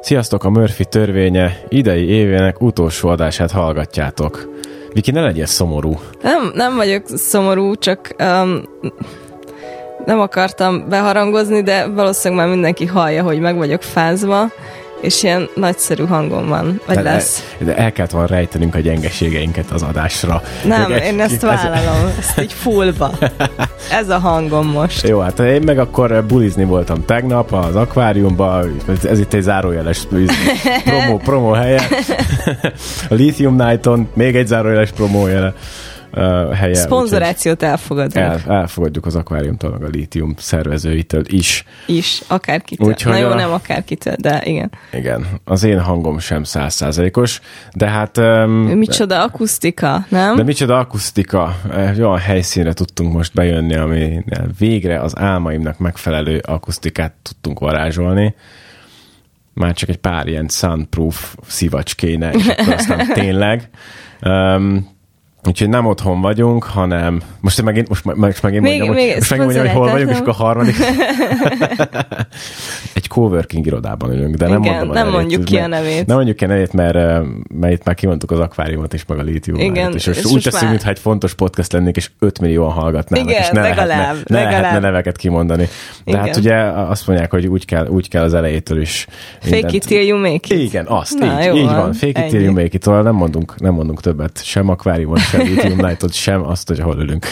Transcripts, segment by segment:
Sziasztok, a Murphy törvénye idei évének utolsó adását hallgatjátok. Viki, ne legyél szomorú. Nem, nem vagyok szomorú, csak um, nem akartam beharangozni, de valószínűleg már mindenki hallja, hogy meg vagyok fázva és ilyen nagyszerű hangom van, vagy de, lesz. De el kellett volna rejtenünk a gyengeségeinket az adásra. Nem, egy, én ezt vállalom, ez... ezt így fullba. Ez a hangom most. Jó, hát én meg akkor bulizni voltam tegnap az akváriumban, ez itt egy zárójeles promo, promo helye. a Lithium Night-on még egy zárójeles promó jele uh, helye. Szponzorációt elfogadjuk. El, elfogadjuk az akváriumtól, meg a lítium szervezőitől is. Is, akárkitől. Úgyhogy Na jó, a... nem akárkitől, de igen. Igen, az én hangom sem százszázalékos, de hát... Um, micsoda akusztika, nem? De micsoda akusztika. Olyan helyszínre tudtunk most bejönni, ami végre az álmaimnak megfelelő akusztikát tudtunk varázsolni már csak egy pár ilyen soundproof szivacs kéne, és akkor aztán tényleg. Um, Úgyhogy nem otthon vagyunk, hanem most megint, most, most megint még, mondjam, még, most megint mondjam, hogy hol vagyunk, és akkor a harmadik. egy coworking irodában ülünk, de nem Igen, mondom nem nevét, mondjuk ki a nevét. Nem mondjuk ki a nevét, mert, mert itt már kimondtuk az akváriumot és meg a lítium. Igen. És, és úgy teszünk, mintha egy fontos podcast lennék, és 5 millióan hallgatnának, Igen, és ne legalább, lehetne, ne legalább. lehetne neveket kimondani. De Igen. hát ugye azt mondják, hogy úgy kell, úgy kell az elejétől is. Fake it till you make it. Igen, azt, Na, így, így van. Fake it till you make it. Nem mondunk, nem mondunk többet, sem akváriumot, sem Lithium Night-ot, sem azt, hogy hol ülünk.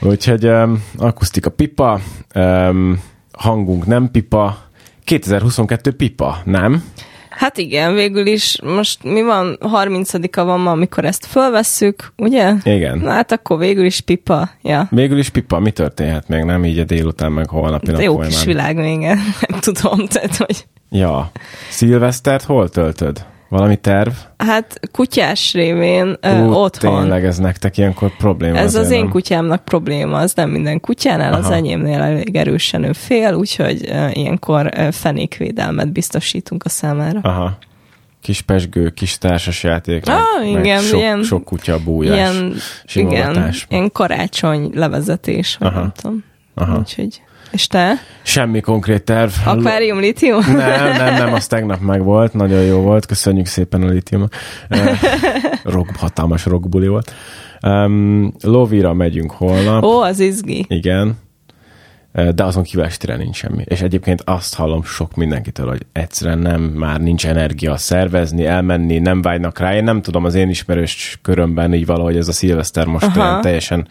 Úgyhogy um, akusztika pipa, um, hangunk nem pipa, 2022 pipa, nem? Hát igen, végül is most mi van, 30-a van ma, amikor ezt fölvesszük, ugye? Igen. Na hát akkor végül is pipa, ja. Végül is pipa, mi történhet még, nem így a délután, meg holnapi nap Jó folyamán. kis világ még, nem tudom, tehát hogy... Ja. Szilvesztert hol töltöd? Valami terv? Hát kutyás révén uh, Ú, otthon. Tényleg ez nektek ilyenkor probléma. Ez az én nem? kutyámnak probléma, az nem minden kutyánál, Aha. az enyémnél elég erősen ő fél, úgyhogy uh, ilyenkor uh, fenékvédelmet biztosítunk a számára. Aha. Kis pesgő, kis társasjáték, ah, meg, igen, meg sok, ilyen, sok kutya bújás, ilyen, igen, ilyen karácsony levezetés, Aha. nem tudom. Aha. Úgyhogy és te? Semmi konkrét terv. Akvárium litium? Nem, nem, nem, az tegnap meg volt, nagyon jó volt, köszönjük szépen a litium. rock, hatalmas rockbuli volt. Um, Lovira megyünk holnap. Ó, az izgi. Igen. De azon kívül estére nincs semmi. És egyébként azt hallom sok mindenkitől, hogy egyszerűen nem, már nincs energia szervezni, elmenni, nem vágynak rá. Én nem tudom, az én ismerős körömben így valahogy ez a szilveszter most olyan teljesen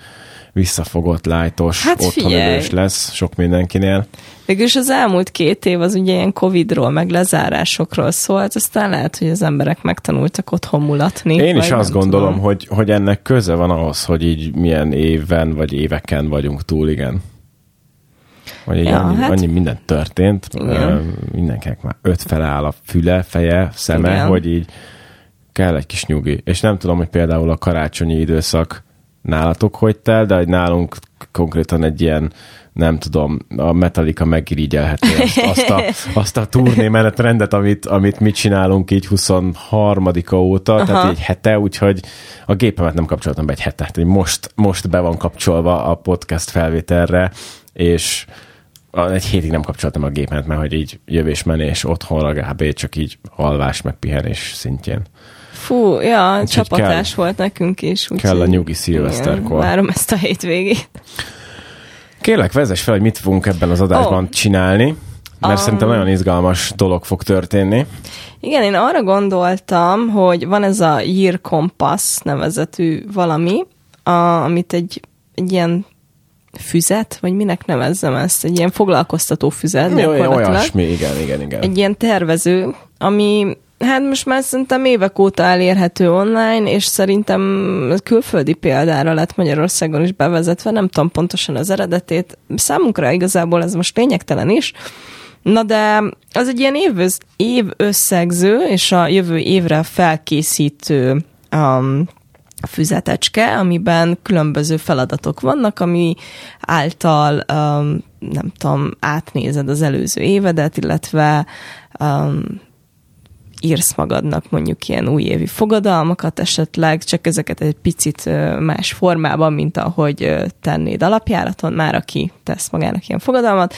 visszafogott, lájtos, hát otthonülős lesz sok mindenkinél. Végülis az elmúlt két év az ugye ilyen Covidról, meg lezárásokról szólt, aztán lehet, hogy az emberek megtanultak otthon mulatni. Én is azt gondolom, hogy, hogy ennek köze van ahhoz, hogy így milyen éven vagy éveken vagyunk túl, igen. Vagy ja, annyi, hát... annyi minden történt, igen. mindenkinek már öt fele áll a füle, feje, szeme, igen. hogy így kell egy kis nyugi. És nem tudom, hogy például a karácsonyi időszak nálatok hogy tel, de hogy nálunk konkrétan egy ilyen nem tudom, a Metallica megirigyelheti azt, azt, a, azt a turné menetrendet, amit, amit mi csinálunk így 23-a óta, Aha. tehát egy hete, úgyhogy a gépemet nem kapcsoltam be egy hete, tehát most, most be van kapcsolva a podcast felvételre, és egy hétig nem kapcsoltam a gépemet, mert hogy így jövés-menés otthonra kb. csak így alvás meg pihenés szintjén. Fú, ja, úgy csapatás kell, volt nekünk is. Úgy kell a nyugi szilveszterkor. Várom ezt a hétvégét. Kérlek, vezess fel, hogy mit fogunk ebben az adásban oh. csinálni, mert um, szerintem nagyon izgalmas dolog fog történni. Igen, én arra gondoltam, hogy van ez a Year Compass nevezetű valami, a, amit egy, egy ilyen füzet, vagy minek nevezzem ezt, egy ilyen foglalkoztató füzet. Mi, olyasmi, igen, igen, igen. Egy ilyen tervező, ami Hát most már szerintem évek óta elérhető online, és szerintem külföldi példára lett Magyarországon is bevezetve, nem tudom pontosan az eredetét. Számunkra igazából ez most lényegtelen is. Na de az egy ilyen év, év összegző, és a jövő évre felkészítő um, füzetecske, amiben különböző feladatok vannak, ami által, um, nem tudom, átnézed az előző évedet, illetve um, írsz magadnak mondjuk ilyen újévi fogadalmakat esetleg, csak ezeket egy picit más formában, mint ahogy tennéd alapjáraton, már aki tesz magának ilyen fogadalmat,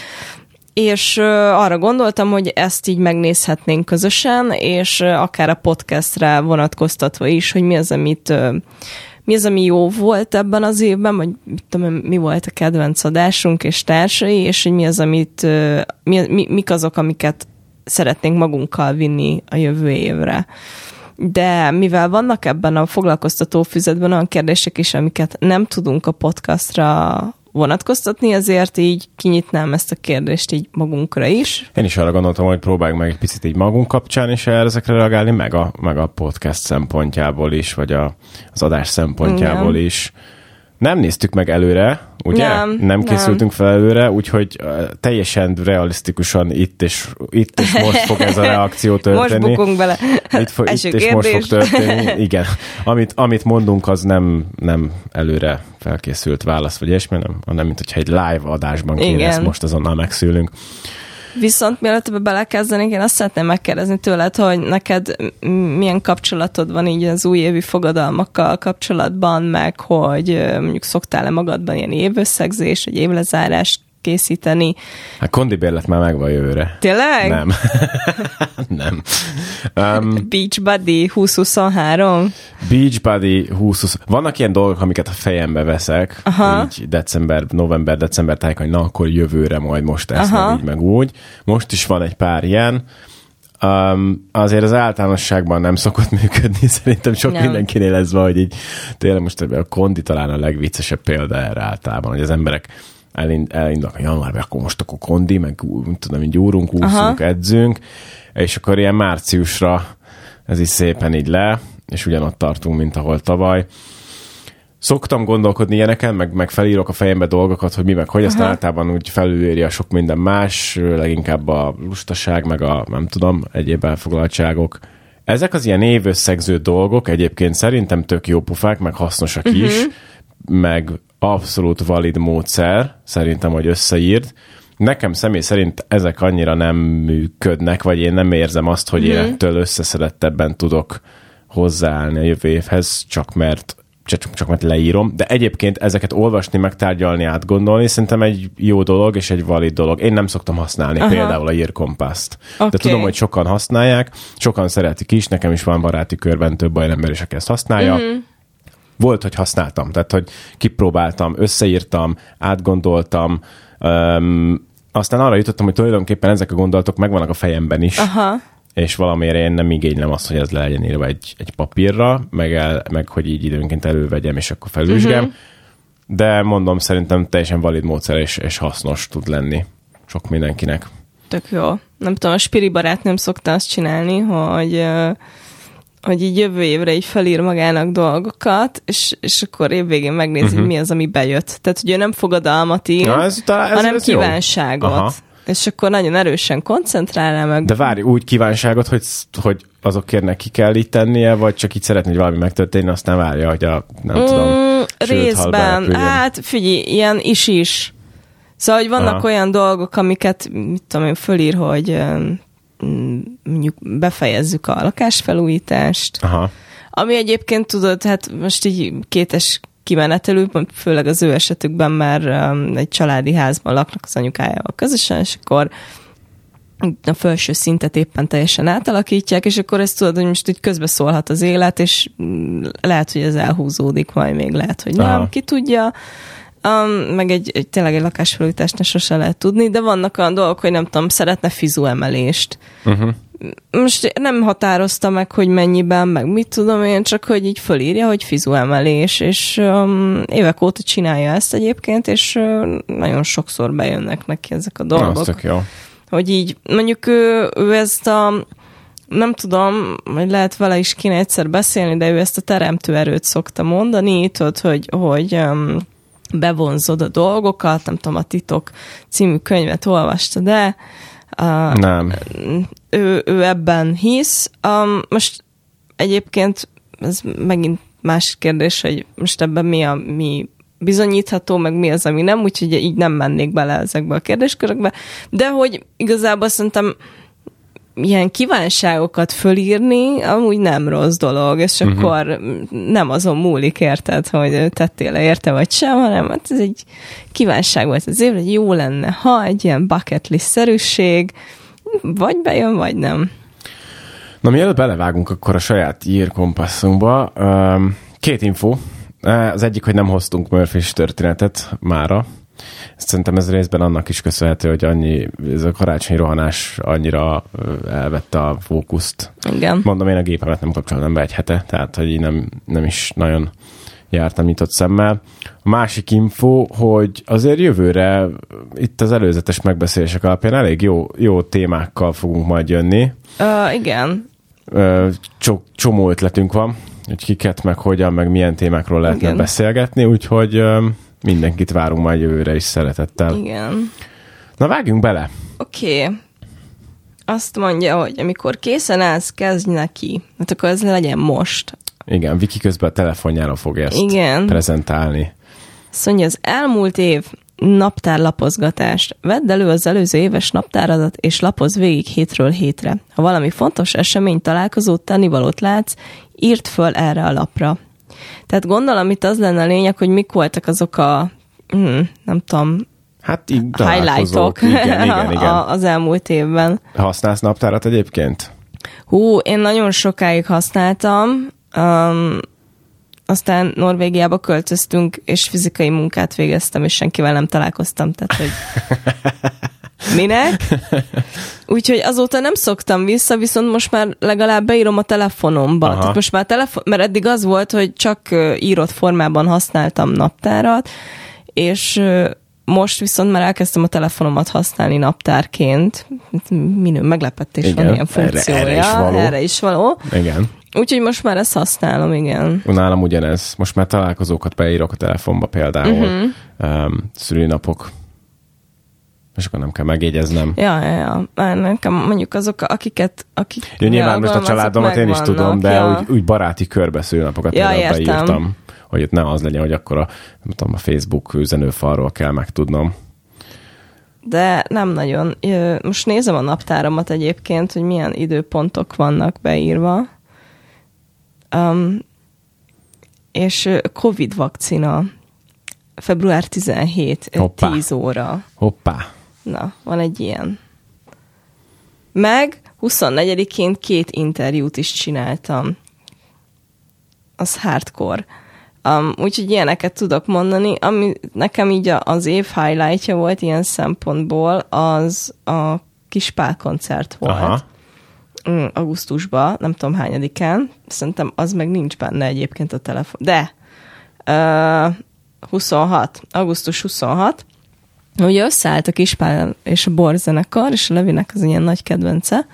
és arra gondoltam, hogy ezt így megnézhetnénk közösen, és akár a podcastre vonatkoztatva is, hogy mi az, amit mi az, ami jó volt ebben az évben, vagy mit tudom, mi volt a kedvenc adásunk és társai, és hogy mi az, amit, mi, mi, mik azok, amiket szeretnénk magunkkal vinni a jövő évre. De mivel vannak ebben a foglalkoztató füzetben olyan kérdések is, amiket nem tudunk a podcastra vonatkoztatni, ezért így kinyitnám ezt a kérdést így magunkra is. Én is arra gondoltam, hogy próbáljuk meg egy picit így magunk kapcsán is ezekre reagálni, meg a, meg a podcast szempontjából is, vagy a, az adás szempontjából Igen. is. Nem néztük meg előre, ugye? Nem, nem készültünk nem. fel előre, úgyhogy teljesen realisztikusan itt és, itt és most fog ez a reakció történni. most bukunk bele. Itt, fo- itt és most fog történni. Igen. Amit, amit mondunk, az nem, nem előre felkészült válasz, vagy ilyesmi, nem, hanem mint hogyha egy live adásban kéne ezt most azonnal megszülünk. Viszont mielőtt ebbe belekezdenénk, én azt szeretném megkérdezni tőled, hogy neked milyen kapcsolatod van így az újévi fogadalmakkal kapcsolatban, meg hogy mondjuk szoktál-e magadban ilyen évösszegzés, vagy évlezárást készíteni. Hát kondibérlet már megvan jövőre. Tényleg? Nem. nem. Um, Beach Buddy 2023? Beach Buddy 2020. Vannak ilyen dolgok, amiket a fejembe veszek, Aha. így december, november, december tájékon, hogy na akkor jövőre majd most ezt, meg így, meg úgy. Most is van egy pár ilyen. Um, azért az általánosságban nem szokott működni, szerintem sok nem. mindenkinél ez van, hogy így tényleg most a kondi talán a legviccesebb példa erre általában, hogy az emberek elind, elindulnak a januárban, akkor most akkor kondi, meg tudom, így gyúrunk, úszunk, Aha. edzünk, és akkor ilyen márciusra ez is szépen így le, és ugyanott tartunk, mint ahol tavaly. Szoktam gondolkodni ilyeneken, meg, meg felírok a fejembe dolgokat, hogy mi meg hogy, aztán általában úgy felülírja sok minden más, leginkább a lustaság, meg a nem tudom, egyéb elfoglaltságok. Ezek az ilyen évösszegző dolgok egyébként szerintem tök jó pufák, meg hasznosak uh-huh. is, meg abszolút valid módszer, szerintem, hogy összeírt. Nekem személy szerint ezek annyira nem működnek, vagy én nem érzem azt, hogy én mhm. ettől összeszedettebben tudok hozzáállni a jövő évhez, csak mert csak, csak mert leírom, de egyébként ezeket olvasni, megtárgyalni, átgondolni szerintem egy jó dolog és egy valid dolog. Én nem szoktam használni Aha. például a írkompászt. Okay. De tudom, hogy sokan használják, sokan szeretik is, nekem is van baráti körben több olyan ember is, aki ezt használja. Mm-hmm volt, hogy használtam, tehát hogy kipróbáltam, összeírtam, átgondoltam, um, aztán arra jutottam, hogy tulajdonképpen ezek a gondolatok megvannak a fejemben is, Aha. és valamiért én nem igénylem azt, hogy ez le legyen írva egy, egy papírra, meg, el, meg hogy így időnként elővegyem, és akkor felvizsgálom. Uh-huh. De mondom, szerintem teljesen valid módszer, és, és hasznos tud lenni sok mindenkinek. Tök jó. Nem tudom, a Spiri barát nem szokta azt csinálni, hogy hogy így jövő évre így felír magának dolgokat, és, és akkor évvégén megnézi, uh-huh. mi az, ami bejött. Tehát, hogy ő nem fogadalmat ír, Na, ez, ez, hanem ez kívánságot. Aha. És akkor nagyon erősen koncentrál meg. De várj, úgy kívánságot, hogy, hogy azokért neki kell így tennie, vagy csak így szeretné, hogy valami megtörténni, aztán várja, hogy a, nem mm, tudom, Részben. Hát figyelj, ilyen is-is. Szóval, hogy vannak Aha. olyan dolgok, amiket, mit tudom én, fölír, hogy mondjuk befejezzük a lakásfelújítást, Aha. ami egyébként tudod, hát most így kétes kimenetelő, főleg az ő esetükben már um, egy családi házban laknak az anyukájával közösen, és akkor a felső szintet éppen teljesen átalakítják, és akkor ezt tudod, hogy most így közbeszólhat az élet, és lehet, hogy ez elhúzódik, majd még lehet, hogy Aha. nem, ki tudja. Um, meg egy, egy, tényleg egy lakásfelújítást sose lehet tudni, de vannak olyan dolgok, hogy nem tudom, szeretne fizuemelést. Uh-huh. Most nem határozta meg, hogy mennyiben, meg mit tudom én, csak hogy így fölírja, hogy fizuemelés, és um, évek óta csinálja ezt egyébként, és uh, nagyon sokszor bejönnek neki ezek a dolgok. Na, jó. Hogy így, mondjuk ő, ő ezt a nem tudom, hogy lehet vele is kéne egyszer beszélni, de ő ezt a teremtő erőt szokta mondani, tudod, hogy, hogy um, bevonzod a dolgokat, nem tudom, a Titok című könyvet olvasta, de uh, nem. Ő, ő ebben hisz. Um, most egyébként ez megint más kérdés, hogy most ebben mi a mi bizonyítható, meg mi az, ami nem, úgyhogy így nem mennék bele ezekbe a kérdéskörökbe, de hogy igazából szerintem ilyen kívánságokat fölírni amúgy nem rossz dolog, és uh-huh. akkor nem azon múlik, érted, hogy tettél-e érte vagy sem, hanem hát ez egy kívánság volt az évre, hogy jó lenne, ha egy ilyen bucket list-szerűség, vagy bejön, vagy nem. Na, mielőtt belevágunk akkor a saját írkompaszunkba, két info. Az egyik, hogy nem hoztunk murphy történetet mára, Szerintem ez részben annak is köszönhető, hogy annyi, ez a karácsonyi rohanás annyira elvette a fókuszt. Igen. Mondom, én a gépemet nem kapcsoltam be egy hete, tehát hogy nem, nem is nagyon jártam nyitott szemmel. A másik info, hogy azért jövőre itt az előzetes megbeszélések alapján elég jó, jó témákkal fogunk majd jönni. Uh, igen. Uh, csomó ötletünk van, hogy kiket, meg hogyan, meg milyen témákról lehetne igen. beszélgetni, úgyhogy mindenkit várunk majd jövőre is szeretettel. Igen. Na vágjunk bele. Oké. Okay. Azt mondja, hogy amikor készen állsz, kezdj neki. Hát akkor ez legyen most. Igen, Viki közben a telefonjára fog ezt Igen. prezentálni. Azt mondja, az elmúlt év naptárlapozgatást. Vedd elő az előző éves naptáradat, és lapoz végig hétről hétre. Ha valami fontos esemény, találkozót, tennivalót látsz, írt föl erre a lapra. Tehát gondolom itt az lenne a lényeg, hogy mik voltak azok a, hmm, nem tudom, Hát így highlightok igen, igen, igen. az elmúlt évben. Használsz naptárat egyébként? Hú, én nagyon sokáig használtam, um, aztán Norvégiába költöztünk, és fizikai munkát végeztem, és senkivel nem találkoztam, tehát hogy minek. Úgyhogy azóta nem szoktam vissza, viszont most már legalább beírom a telefonomba. Aha. Tehát most már telefon, mert eddig az volt, hogy csak írott formában használtam naptárat, és most viszont már elkezdtem a telefonomat használni naptárként. Minő meglepetés igen, van ilyen funkciója. Erre, erre is való. Erre is való. Igen. Úgyhogy most már ezt használom, igen. Nálam ugyanez. Most már találkozókat beírok a telefonba például. Uh-huh. Um, szülinapok és akkor nem kell megjegyeznem. Ja, ja, ja. Nekem mondjuk azok, akiket... Akik ja, nyilván most a családomat én is tudom, de ja. úgy, úgy baráti körbe szülnapokat ja, beírtam, hogy itt ne az legyen, hogy akkor a, nem tudom, a Facebook üzenőfalról kell megtudnom. De nem nagyon. Most nézem a naptáramat egyébként, hogy milyen időpontok vannak beírva. Um, és Covid vakcina február 17, Hoppá. 10 óra. Hoppá. Na, van egy ilyen. Meg 24-én két interjút is csináltam. Az hardcore. Um, úgyhogy ilyeneket tudok mondani. Ami nekem így az év highlightja volt ilyen szempontból, az a kis koncert volt. Aha. Mm, augusztusban, nem tudom hányadikán. Szerintem az meg nincs benne egyébként a telefon. De uh, 26, augusztus 26, Ugye összeállt a Kispál és a borzenekar, és a Levinek az ilyen nagy kedvence,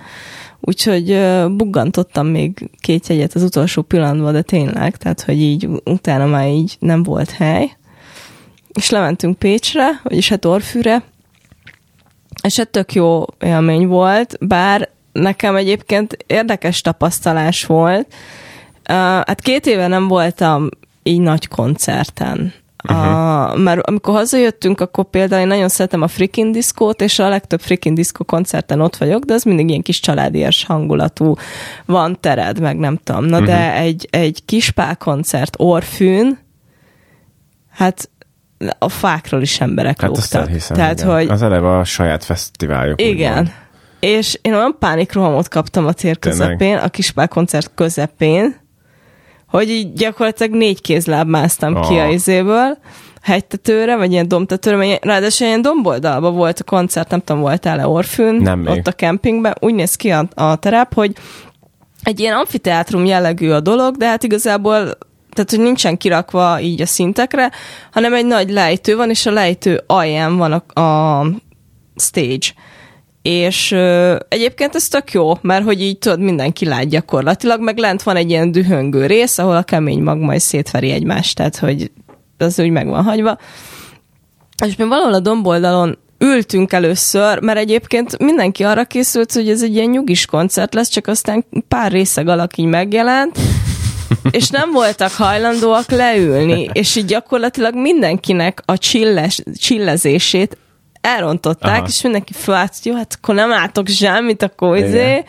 úgyhogy uh, buggantottam még két jegyet az utolsó pillanatban, de tényleg, tehát hogy így utána már így nem volt hely. És lementünk Pécsre, vagyis hát Orfűre, és hát tök jó élmény volt, bár nekem egyébként érdekes tapasztalás volt. Uh, hát két éve nem voltam így nagy koncerten. Uh-huh. A, mert amikor hazajöttünk, akkor például én nagyon szeretem a Freaking Disco-t, és a legtöbb Freaking Disco koncerten ott vagyok, de az mindig ilyen kis családias hangulatú, van tered, meg nem tudom. Na uh-huh. de egy, egy kispál koncert Orfűn, hát a fákról is emberek hát lógtak. Hiszem, Tehát, igen. hogy... Az eleve a saját fesztiváljuk. Igen. És én olyan pánikrohamot kaptam a tér közepén, a kispál koncert közepén, hogy így gyakorlatilag négy kézláb másztam oh. ki a izéből, hegytetőre, vagy ilyen domtetőre, mert ráadásul ilyen domboldalban volt a koncert, nem tudom, voltál-e Orfűn, nem ott még. a kempingben, úgy néz ki a, a terep, hogy egy ilyen amfiteátrum jellegű a dolog, de hát igazából tehát, hogy nincsen kirakva így a szintekre, hanem egy nagy lejtő van, és a lejtő alján van a, a stage és ö, egyébként ez tök jó, mert hogy így tudod, mindenki lát gyakorlatilag, meg lent van egy ilyen dühöngő rész, ahol a kemény mag majd szétveri egymást, tehát hogy az úgy meg van hagyva. És mi valahol a domboldalon ültünk először, mert egyébként mindenki arra készült, hogy ez egy ilyen nyugis koncert lesz, csak aztán pár részeg alak így megjelent, és nem voltak hajlandóak leülni, és így gyakorlatilag mindenkinek a csilles, csillezését elrontották, Aha. és mindenki felállt, hogy jó, hát akkor nem látok semmit, akkor izé.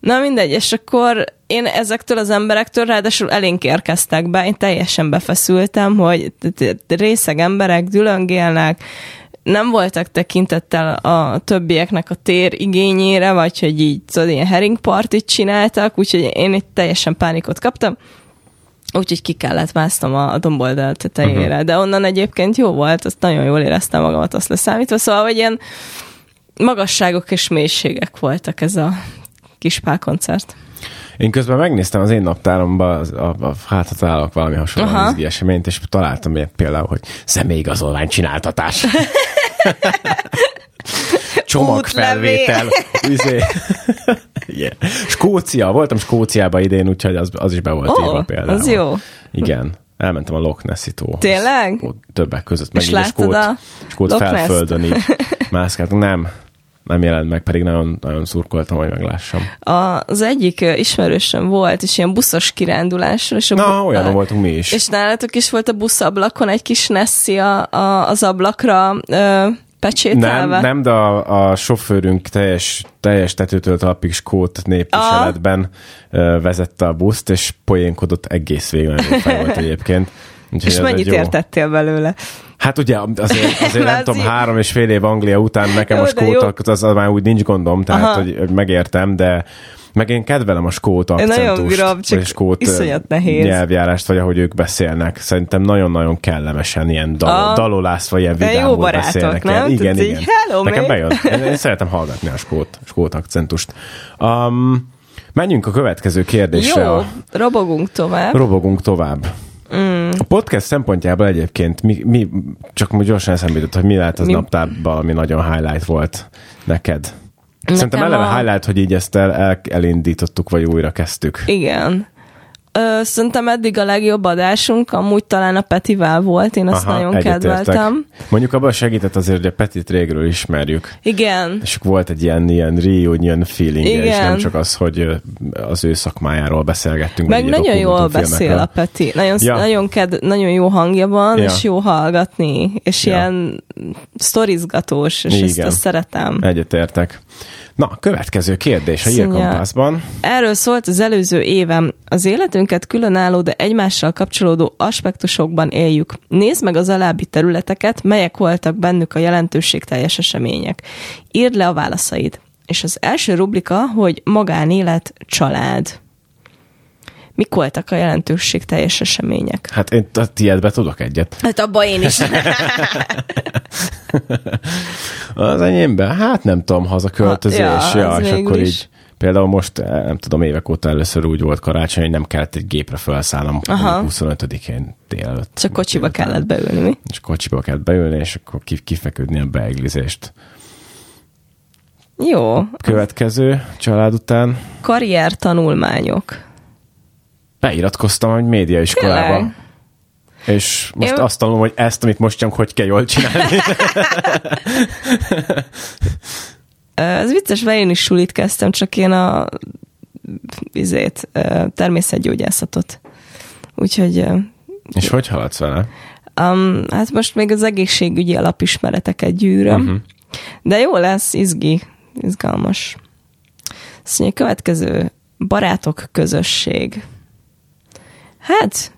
Na mindegy, és akkor én ezektől az emberektől ráadásul elénk érkeztek be, én teljesen befeszültem, hogy részeg emberek dülöngélnek, nem voltak tekintettel a többieknek a tér igényére, vagy hogy így tudod, ilyen herring partit csináltak, úgyhogy én itt teljesen pánikot kaptam. Úgyhogy ki kellett másznom a domboldal tetejére, uh-huh. de onnan egyébként jó volt, azt nagyon jól éreztem magamat azt leszámítva, szóval, hogy ilyen magasságok és mélységek voltak ez a kis koncert. Én közben megnéztem az én naptáromban, a, a, hát ha találok valami hasonló izgi eseményt, és találtam ilyet például, hogy személyigazolvány csináltatás. Csomagfelvétel. Izé. yeah. Skócia, voltam Skóciában idén, úgyhogy az, az is be volt oh, írva például. az jó. Igen. Elmentem a Loch Nessi tó. Tényleg? Többek között. Meg és így a skót, a skót felföldön így mászkáltunk. Nem, nem jelent meg, pedig nagyon, nagyon szurkoltam, hogy meglássam. Az egyik ismerősöm volt, és ilyen buszos kirándulásra. És a Na, bu- olyan voltunk mi is. És nálatok is volt a buszablakon egy kis Nessi a, a, az ablakra ö, pecsételve? Nem, nem de a, a sofőrünk teljes, teljes tetőtől talpig skót népviseletben a... vezette a buszt, és poénkodott egész végül, nagyon volt egyébként. Úgyhogy és mennyit értettél belőle? Hát ugye azért, azért nem tudom, három és fél év Anglia után nekem jó, a skót, az, az már úgy nincs gondom, tehát Aha. hogy megértem, de meg én kedvelem a skót akcentust, nagyon csak vagy skót nehéz. nyelvjárást, vagy ahogy ők beszélnek. Szerintem nagyon-nagyon kellemesen ilyen dal- dalolász, vagy ilyen vidámul beszélnek. Nem? El. Igen, igen. Hello, Nekem bejön. Én, én szeretem hallgatni a skót, skót akcentust. Um, menjünk a következő kérdésre. Jó, a... robogunk tovább. Robogunk tovább. Mm. A podcast szempontjából egyébként mi, mi csak most gyorsan eszembe jutott, hogy mi lehet az mi... naptárban, ami nagyon highlight volt neked. Nekem Szerintem eleve a... highlight, hogy így ezt el, el, elindítottuk, vagy újra kezdtük. Igen. Ö, szerintem eddig a legjobb adásunk amúgy talán a Petivel volt, én azt Aha, nagyon kedveltem. Mondjuk abban segített azért, hogy a Petit régről ismerjük. Igen. És volt egy ilyen, ilyen reunion feeling és nem csak az, hogy az ő szakmájáról beszélgettünk. Meg nagyon jól beszél a Peti. Nagyon, ja. nagyon, ked, nagyon jó hangja van, ja. és jó hallgatni, és ja. ilyen sztorizgatós, és Igen. ezt, ezt szeretem. Egyetértek. Na, következő kérdés a Hírkompászban. Erről szólt az előző évem. Az életünket különálló, de egymással kapcsolódó aspektusokban éljük. Nézd meg az alábbi területeket, melyek voltak bennük a jelentőségteljes események. Írd le a válaszaid. És az első rubrika, hogy magánélet, család. Mik voltak a jelentőség teljes események? Hát én a tiédbe tudok egyet. Hát abba én is. az enyémben? Hát nem tudom, hazaköltözés, ja, ja és akkor is. így Például most, eh, nem tudom, évek óta először úgy volt karácsony, hogy nem kellett egy gépre felszállnom 25-én délelőtt. Csak kocsiba délután. kellett beülni, mi? És kocsiba kellett beülni, és akkor kifeküdni a beeglizést. Jó. Következő család után. Karrier tanulmányok beiratkoztam egy médiaiskolába. Tényleg? És most Én... azt tanulom, hogy ezt, amit most csak hogy kell jól csinálni. Ez vicces, mert én is sulit kezdtem, csak én a izét, természetgyógyászatot. Úgyhogy... És hogy haladsz vele? Um, hát most még az egészségügyi alapismereteket gyűröm. Uh-huh. De jó lesz, izgi, izgalmas. Azt mondja, következő barátok közösség. Hát,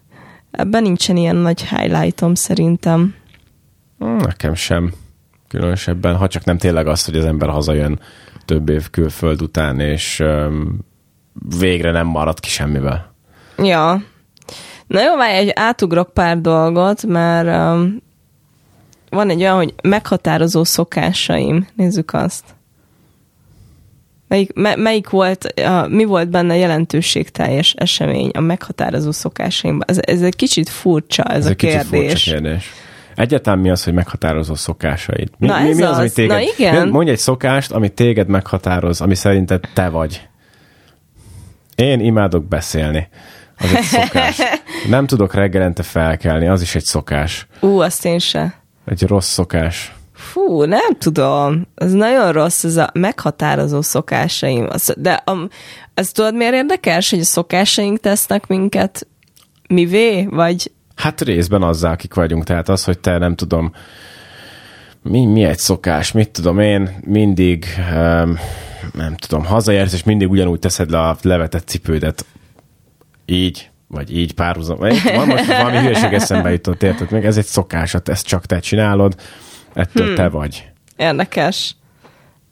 ebben nincsen ilyen nagy highlightom szerintem. Nekem sem. Különösebben, ha csak nem tényleg az, hogy az ember hazajön több év külföld után, és um, végre nem marad ki semmivel. Ja. Na jó, várj, egy átugrok pár dolgot, mert um, van egy olyan, hogy meghatározó szokásaim. Nézzük azt. Melyik, me, melyik volt, a, mi volt benne jelentőségteljes esemény a meghatározó szokásaimban? Ez, ez egy kicsit furcsa ez, ez a egy kérdés. Kicsit furcsa kérdés. Egyáltalán mi az, hogy meghatározó szokásaid? Mi, Na mi, ez mi az, az. ami téged... Na igen. Mondj egy szokást, ami téged meghatároz, ami szerinted te vagy. Én imádok beszélni. Az egy szokás. Nem tudok reggelente felkelni, az is egy szokás. Ú, azt én se. Egy rossz szokás. Fú, nem tudom. Ez nagyon rossz, ez a meghatározó szokásaim. De a, ez tudod miért érdekes, hogy a szokásaink tesznek minket mivé, vagy... Hát részben azzal, akik vagyunk. Tehát az, hogy te nem tudom, mi, mi egy szokás, mit tudom én, mindig um, nem tudom, hazaérsz, és mindig ugyanúgy teszed le a levetett cipődet. Így, vagy így párhuzam. Most valami hülyeség eszembe jutott, érted? Meg ez egy szokás, hát ezt csak te csinálod, ettől hmm. te vagy. Érdekes.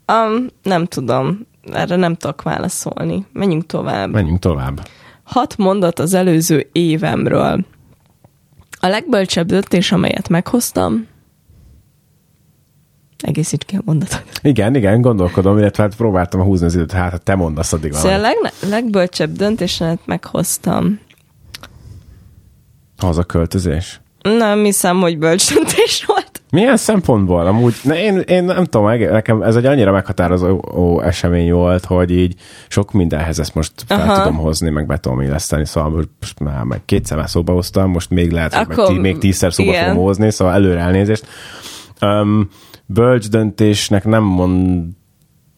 Um, nem tudom. Erre nem tudok válaszolni. Menjünk tovább. Menjünk tovább. Hat mondat az előző évemről. A legbölcsebb döntés, amelyet meghoztam, Egészíts ki a mondatot. Igen, igen, gondolkodom, illetve hát próbáltam húzni az időt, hát te mondasz, addig van. Szóval a leg, legbölcsebb döntésemet meghoztam. költözés? Nem hiszem, hogy bölcs döntés volt. Milyen szempontból? Amúgy, ne, én, én nem tudom, nekem ez egy annyira meghatározó esemény volt, hogy így sok mindenhez ezt most fel Aha. tudom hozni, meg be tudom illeszteni, szóval most már meg kétszer már szóba hoztam, most még lehet, hogy Akkor, tí, még tízszer szóba igen. fogom hozni, szóval előre elnézést. Um, bölcs döntésnek nem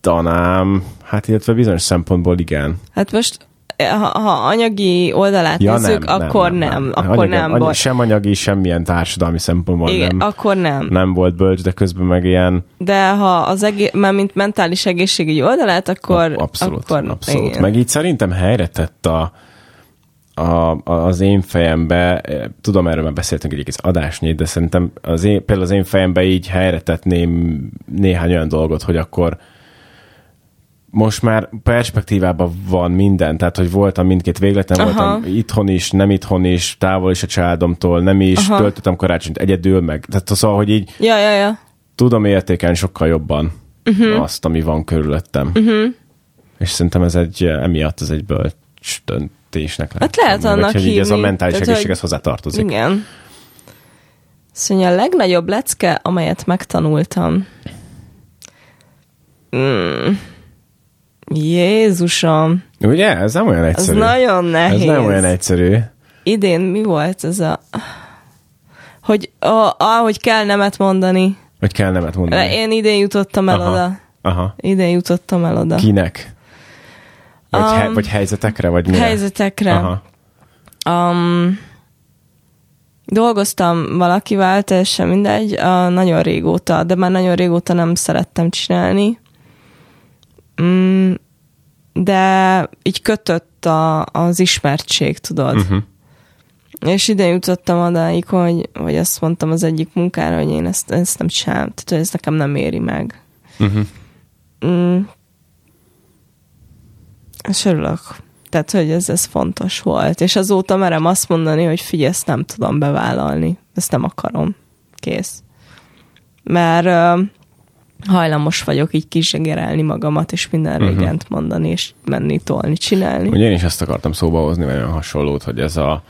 mondanám, hát illetve bizonyos szempontból igen. Hát most ha, ha anyagi oldalát ja, nézzük, nem, akkor nem. nem, nem. Akkor anyagi, nem anyagi, Sem anyagi, semmilyen társadalmi szempontból Igen, nem. akkor nem. Nem volt bölcs, de közben meg ilyen... De ha az egész, mert mint mentális egészségügyi oldalát, akkor... Abszolút, akkor, abszolút. Igen. Meg így szerintem helyre tett a, a, az én fejembe, tudom, erről már beszéltünk egy egész adásnyit, de szerintem az én, például az én fejembe így helyre tettném néhány olyan dolgot, hogy akkor most már perspektívában van minden, tehát hogy voltam mindkét végleten, Aha. voltam itthon is, nem itthon is, távol is a családomtól, nem is, Aha. töltöttem karácsonyt egyedül, meg tehát szóval, hogy így ja, ja, ja. tudom értékelni sokkal jobban uh-huh. azt, ami van körülöttem. Uh-huh. És szerintem ez egy, emiatt ez egy bölcs döntésnek lehet. Hát lehet annak hívni. ez a mentális tehát, egészséghez hozzá tartozik. Igen. Szóval a legnagyobb lecke, amelyet megtanultam. Mm Jézusom. Ugye? Ez nem olyan egyszerű. Ez nagyon nehéz. Ez nem olyan egyszerű. Idén mi volt ez a... Hogy, ahogy kell nemet mondani. Hogy kell nemet mondani. Én idén jutottam el Aha. oda. Aha. Idén jutottam el oda. Kinek? Vagy, um, he, vagy helyzetekre, vagy mire? Helyzetekre. Aha. Um, dolgoztam valakivel, teljesen mindegy, uh, nagyon régóta, de már nagyon régóta nem szerettem csinálni. Mm, de így kötött a, az ismertség, tudod. Uh-huh. És ide jutottam odáig, hogy, hogy azt mondtam az egyik munkára, hogy én ezt, ezt nem csinálom, tehát hogy ez nekem nem éri meg. Uh-huh. Mm. És örülök. Tehát, hogy ez, ez fontos volt. És azóta merem azt mondani, hogy figyelj, ezt nem tudom bevállalni. Ezt nem akarom. Kész. Mert hajlamos vagyok így kizsegerelni magamat, és minden uh-huh. mondani, és menni, tolni, csinálni. Ugye én is ezt akartam szóba hozni, vagy olyan hasonlót, hogy ez a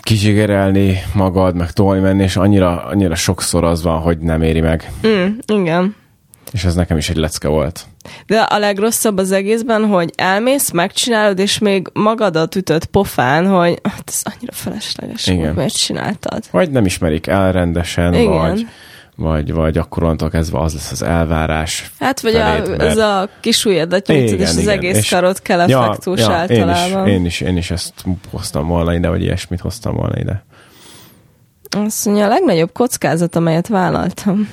kizsigerelni magad, meg tolni menni, és annyira, annyira sokszor az van, hogy nem éri meg. Mm, igen. És ez nekem is egy lecke volt. De a legrosszabb az egészben, hogy elmész, megcsinálod, és még magadat ütött pofán, hogy hát ez annyira felesleges, Igen. hogy miért csináltad. Vagy nem ismerik el rendesen, Igen. vagy vagy, vagy akkor onnantól kezdve az lesz az elvárás. Hát, vagy felét, a, mert... ez a kis ujjadat nyújtod, és az igen. egész és karot kell effektus ja, ja, általában. Én is, én, is, én is ezt hoztam volna ide, vagy ilyesmit hoztam volna ide. Azt mondja, a legnagyobb kockázat, amelyet vállaltam.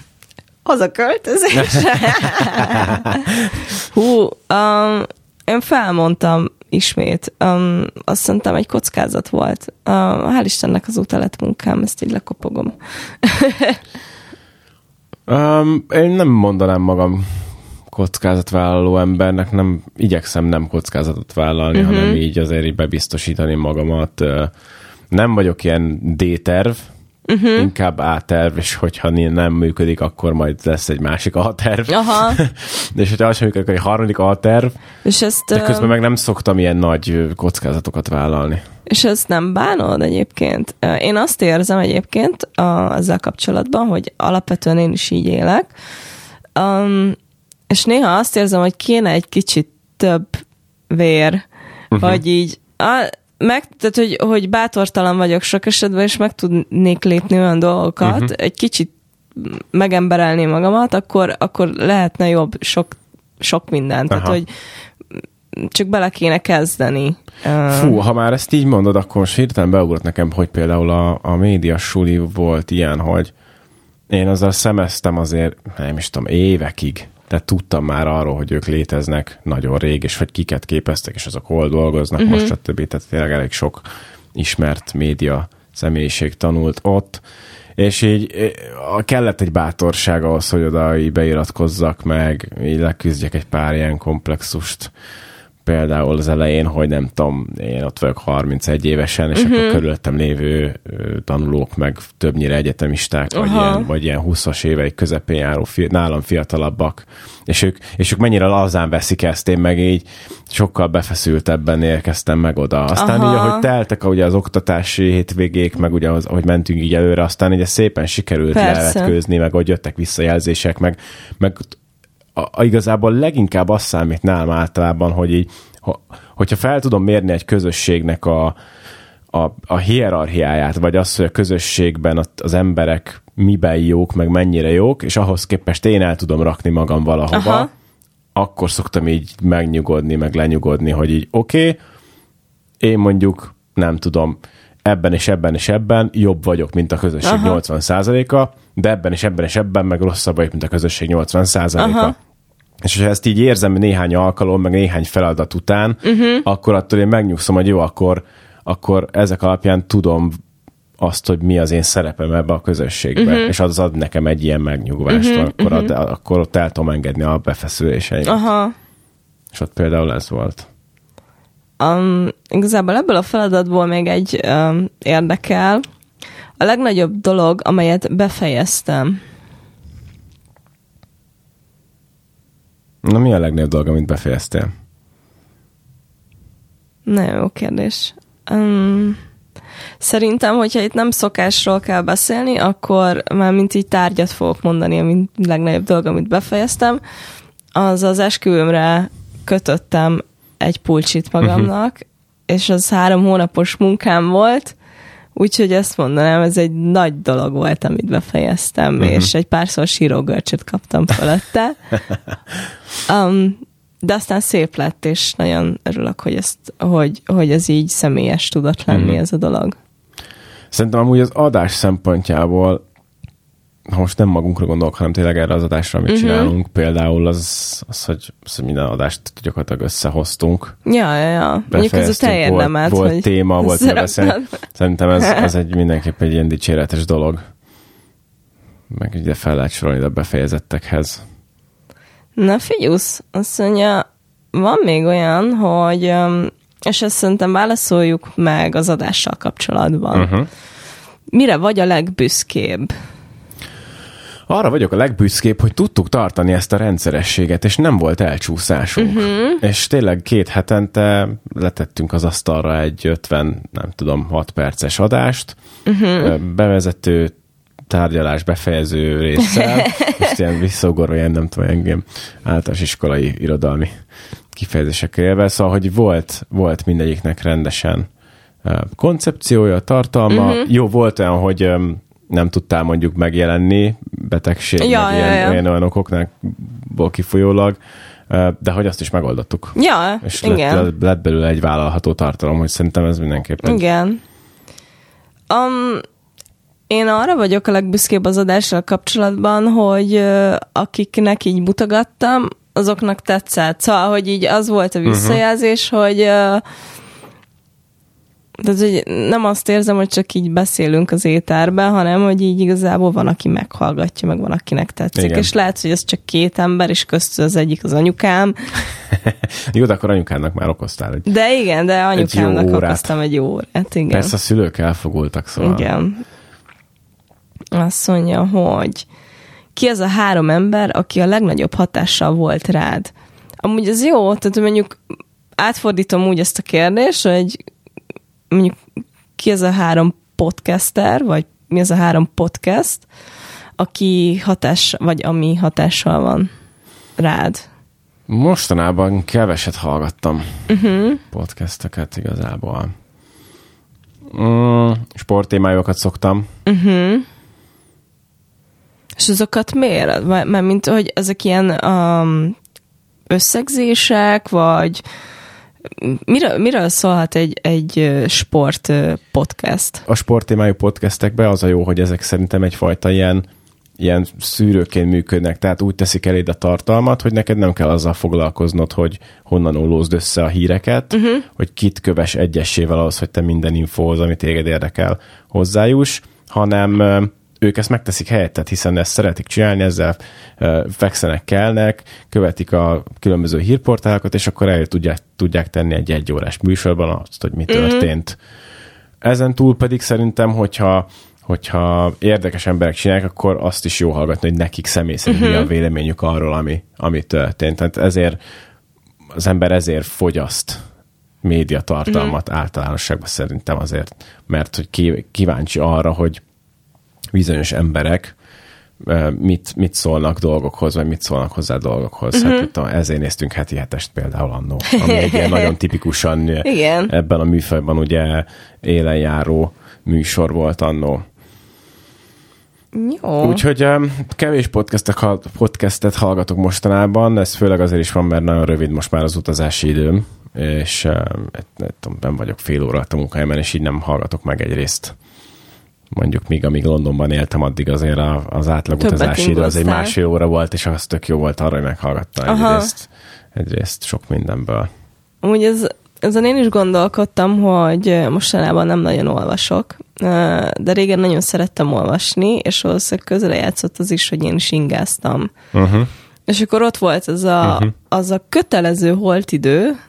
Az a költözés. Hú, um, én felmondtam ismét. Um, azt szerintem egy kockázat volt. Uh, hál' Istennek azóta lett munkám, ezt így lekopogom. Um, én nem mondanám magam kockázatvállaló embernek, nem igyekszem nem kockázatot vállalni, uh-huh. hanem így azért így bebiztosítani magamat. Nem vagyok ilyen D-terv, uh-huh. inkább A-terv, és hogyha nem működik, akkor majd lesz egy másik A-terv. Aha. és hogyha az sem működik, egy harmadik A-terv. És ezt, de közben meg nem szoktam ilyen nagy kockázatokat vállalni. És ezt nem bánod egyébként? Én azt érzem egyébként a, ezzel kapcsolatban, hogy alapvetően én is így élek, um, és néha azt érzem, hogy kéne egy kicsit több vér, uh-huh. vagy így a, meg, tehát, hogy, hogy bátortalan vagyok sok esetben, és meg tudnék lépni olyan dolgokat, uh-huh. egy kicsit megemberelni magamat, akkor, akkor lehetne jobb sok, sok minden. Tehát, hogy csak bele kéne kezdeni. Fú, ha már ezt így mondod, akkor most hirtelen beugrott nekem, hogy például a, a média suli volt ilyen, hogy én azzal szemeztem azért, nem is tudom, évekig. Tehát tudtam már arról, hogy ők léteznek nagyon rég, és hogy kiket képeztek, és azok hol dolgoznak, uh-huh. most stb. Tehát tényleg elég sok ismert média személyiség tanult ott, és így kellett egy bátorság ahhoz, hogy oda így beiratkozzak meg, így leküzdjek egy pár ilyen komplexust, például az elején, hogy nem tudom, én ott vagyok 31 évesen, és uh-huh. akkor körülöttem lévő tanulók, meg többnyire egyetemisták, uh-huh. vagy, ilyen, vagy ilyen 20-as éveik közepén járó, fi, nálam fiatalabbak, és ők, és ők mennyire lazán veszik ezt, én meg így sokkal befeszültebben érkeztem meg oda. Aztán uh-huh. így, ahogy teltek ugye az oktatási hétvégék, meg ugye az, ahogy mentünk így előre, aztán így szépen sikerült levetkőzni, meg hogy jöttek visszajelzések, meg, meg a, a, igazából leginkább azt számít nálam általában, hogy így, ha, hogyha fel tudom mérni egy közösségnek a, a, a hierarchiáját, vagy azt, hogy a közösségben az emberek miben jók, meg mennyire jók, és ahhoz képest én el tudom rakni magam valahova, Aha. akkor szoktam így megnyugodni, meg lenyugodni, hogy így oké, okay, én mondjuk nem tudom, ebben és ebben és ebben jobb vagyok, mint a közösség Aha. 80%-a, de ebben és ebben és ebben meg rosszabb vagyok, mint a közösség 80%-a. És ha ezt így érzem néhány alkalom, meg néhány feladat után, uh-huh. akkor attól én megnyugszom, hogy jó, akkor, akkor ezek alapján tudom azt, hogy mi az én szerepem ebbe a közösségbe, uh-huh. és az ad nekem egy ilyen megnyugvást, uh-huh. akkor, uh-huh. Ad, akkor ott el tudom engedni a befeszüléseimet. Aha. És ott például ez volt. Um, igazából ebből a feladatból még egy um, érdekel. A legnagyobb dolog, amelyet befejeztem. Na mi a legnagyobb dolog, amit befejeztél? Nagyon jó kérdés. Um, szerintem, hogyha itt nem szokásról kell beszélni, akkor már mint így tárgyat fogok mondani, ami legnagyobb dolog, amit befejeztem. Az az esküvőmre kötöttem egy pulcsit magamnak, uh-huh. és az három hónapos munkám volt, úgyhogy ezt mondanám, ez egy nagy dolog volt, amit befejeztem, uh-huh. és egy párszor sírógörcsöt kaptam fölötte. Um, de aztán szép lett, és nagyon örülök, hogy, ezt, hogy, hogy ez így személyes tudott lenni uh-huh. ez a dolog. Szerintem amúgy az adás szempontjából ha most nem magunkra gondolok, hanem tényleg erre az adásra, amit uh-huh. csinálunk, például az, az, hogy, az, hogy minden adást gyakorlatilag összehoztunk. Ja, ja, ja. Mondjuk ez a te Volt, volt téma, volt beszélni. Szerintem ez, ez egy mindenképp egy ilyen dicséretes dolog. Meg ugye fel lehet sorolni a befejezettekhez. Na figyusz, azt mondja, van még olyan, hogy, és ezt szerintem válaszoljuk meg az adással kapcsolatban. Uh-huh. Mire vagy a legbüszkébb? Arra vagyok a legbüszkébb, hogy tudtuk tartani ezt a rendszerességet, és nem volt elcsúszásunk. Uh-huh. És tényleg két hetente letettünk az asztalra egy 50, nem tudom, 6 perces adást, uh-huh. bevezető tárgyalás befejező résszel, most ilyen visszaugorva ilyen, nem tudom, engem általános iskolai irodalmi kifejezésekkel élve, szóval, hogy volt, volt mindegyiknek rendesen koncepciója, tartalma. Uh-huh. Jó, volt olyan, hogy nem tudtál mondjuk megjelenni betegség, ja, meg ja, ilyen, ja. olyan, olyan okoknál kifolyólag, de hogy azt is megoldottuk. Ja, És igen. Lett, lett belőle egy vállalható tartalom, hogy szerintem ez mindenképpen. Igen. Um, én arra vagyok a legbüszkébb az adással kapcsolatban, hogy akiknek így mutogattam, azoknak tetszett. Szóval, hogy így az volt a mhm. visszajelzés, uh-huh. hogy tehát, hogy nem azt érzem, hogy csak így beszélünk az éterben, hanem, hogy így igazából van, aki meghallgatja, meg van, akinek tetszik. Igen. És lehet, hogy ez csak két ember, és köztük az egyik az anyukám. jó, de akkor anyukának már okoztál. Hogy de igen, de anyukámnak okoztam egy órát. Igen. Persze a szülők elfogultak, szóval. Igen. Azt mondja, hogy ki az a három ember, aki a legnagyobb hatással volt rád? Amúgy ez jó, tehát mondjuk átfordítom úgy ezt a kérdést, hogy mondjuk ki az a három podcaster, vagy mi az a három podcast, aki hatás, vagy ami hatással van rád? Mostanában keveset hallgattam uh-huh. podcasteket igazából. Mm, sporttémájukat szoktam. Uh-huh. És azokat miért? Mert mint, hogy ezek ilyen um, összegzések, vagy Miről, miről szólhat egy, egy sport podcast? A sport témájú podcastekben az a jó, hogy ezek szerintem egyfajta ilyen ilyen szűrőként működnek, tehát úgy teszik eléd a tartalmat, hogy neked nem kell azzal foglalkoznod, hogy honnan ollózd össze a híreket, uh-huh. hogy kit köves egyessével ahhoz, hogy te minden infóhoz, ami téged érdekel, hozzájuss, hanem ők ezt megteszik helyettet, hiszen ezt szeretik csinálni, ezzel fekszenek, kelnek, követik a különböző hírportálokat, és akkor el tudják, tudják tenni egy egyórás műsorban azt, hogy mi mhm. történt. Mm-hmm. Ezen túl pedig szerintem, hogyha hogyha érdekes emberek csinálják, akkor azt is jó hallgatni, hogy nekik személy szerint uh-huh. mi a mhm. véleményük arról, ami, ami történt. Tehát ezért az ember ezért fogyaszt médiatartalmat uh-huh. általánosságban szerintem azért, mert hogy kíváncsi arra, hogy bizonyos emberek mit, mit szólnak dolgokhoz, vagy mit szólnak hozzá dolgokhoz. Uh-huh. Hát itt ezért néztünk heti hetest például annó, ami egy ilyen nagyon tipikusan Igen. ebben a műfajban ugye élenjáró műsor volt annó. Jó. Úgyhogy kevés podcastet, podcastet hallgatok mostanában, ez főleg azért is van, mert nagyon rövid most már az utazási időm, és nem vagyok fél óra a munkahelyemen, és így nem hallgatok meg egy részt mondjuk még amíg Londonban éltem, addig azért az átlag utazási idő az egy másfél óra volt, és az tök jó volt arra, hogy meghallgattam egyrészt, egyrészt sok mindenből. Úgy ez, ezen én is gondolkodtam, hogy mostanában nem nagyon olvasok, de régen nagyon szerettem olvasni, és valószínűleg közre játszott az is, hogy én is ingáztam. Uh-huh. És akkor ott volt az a, uh-huh. az a kötelező holtidő,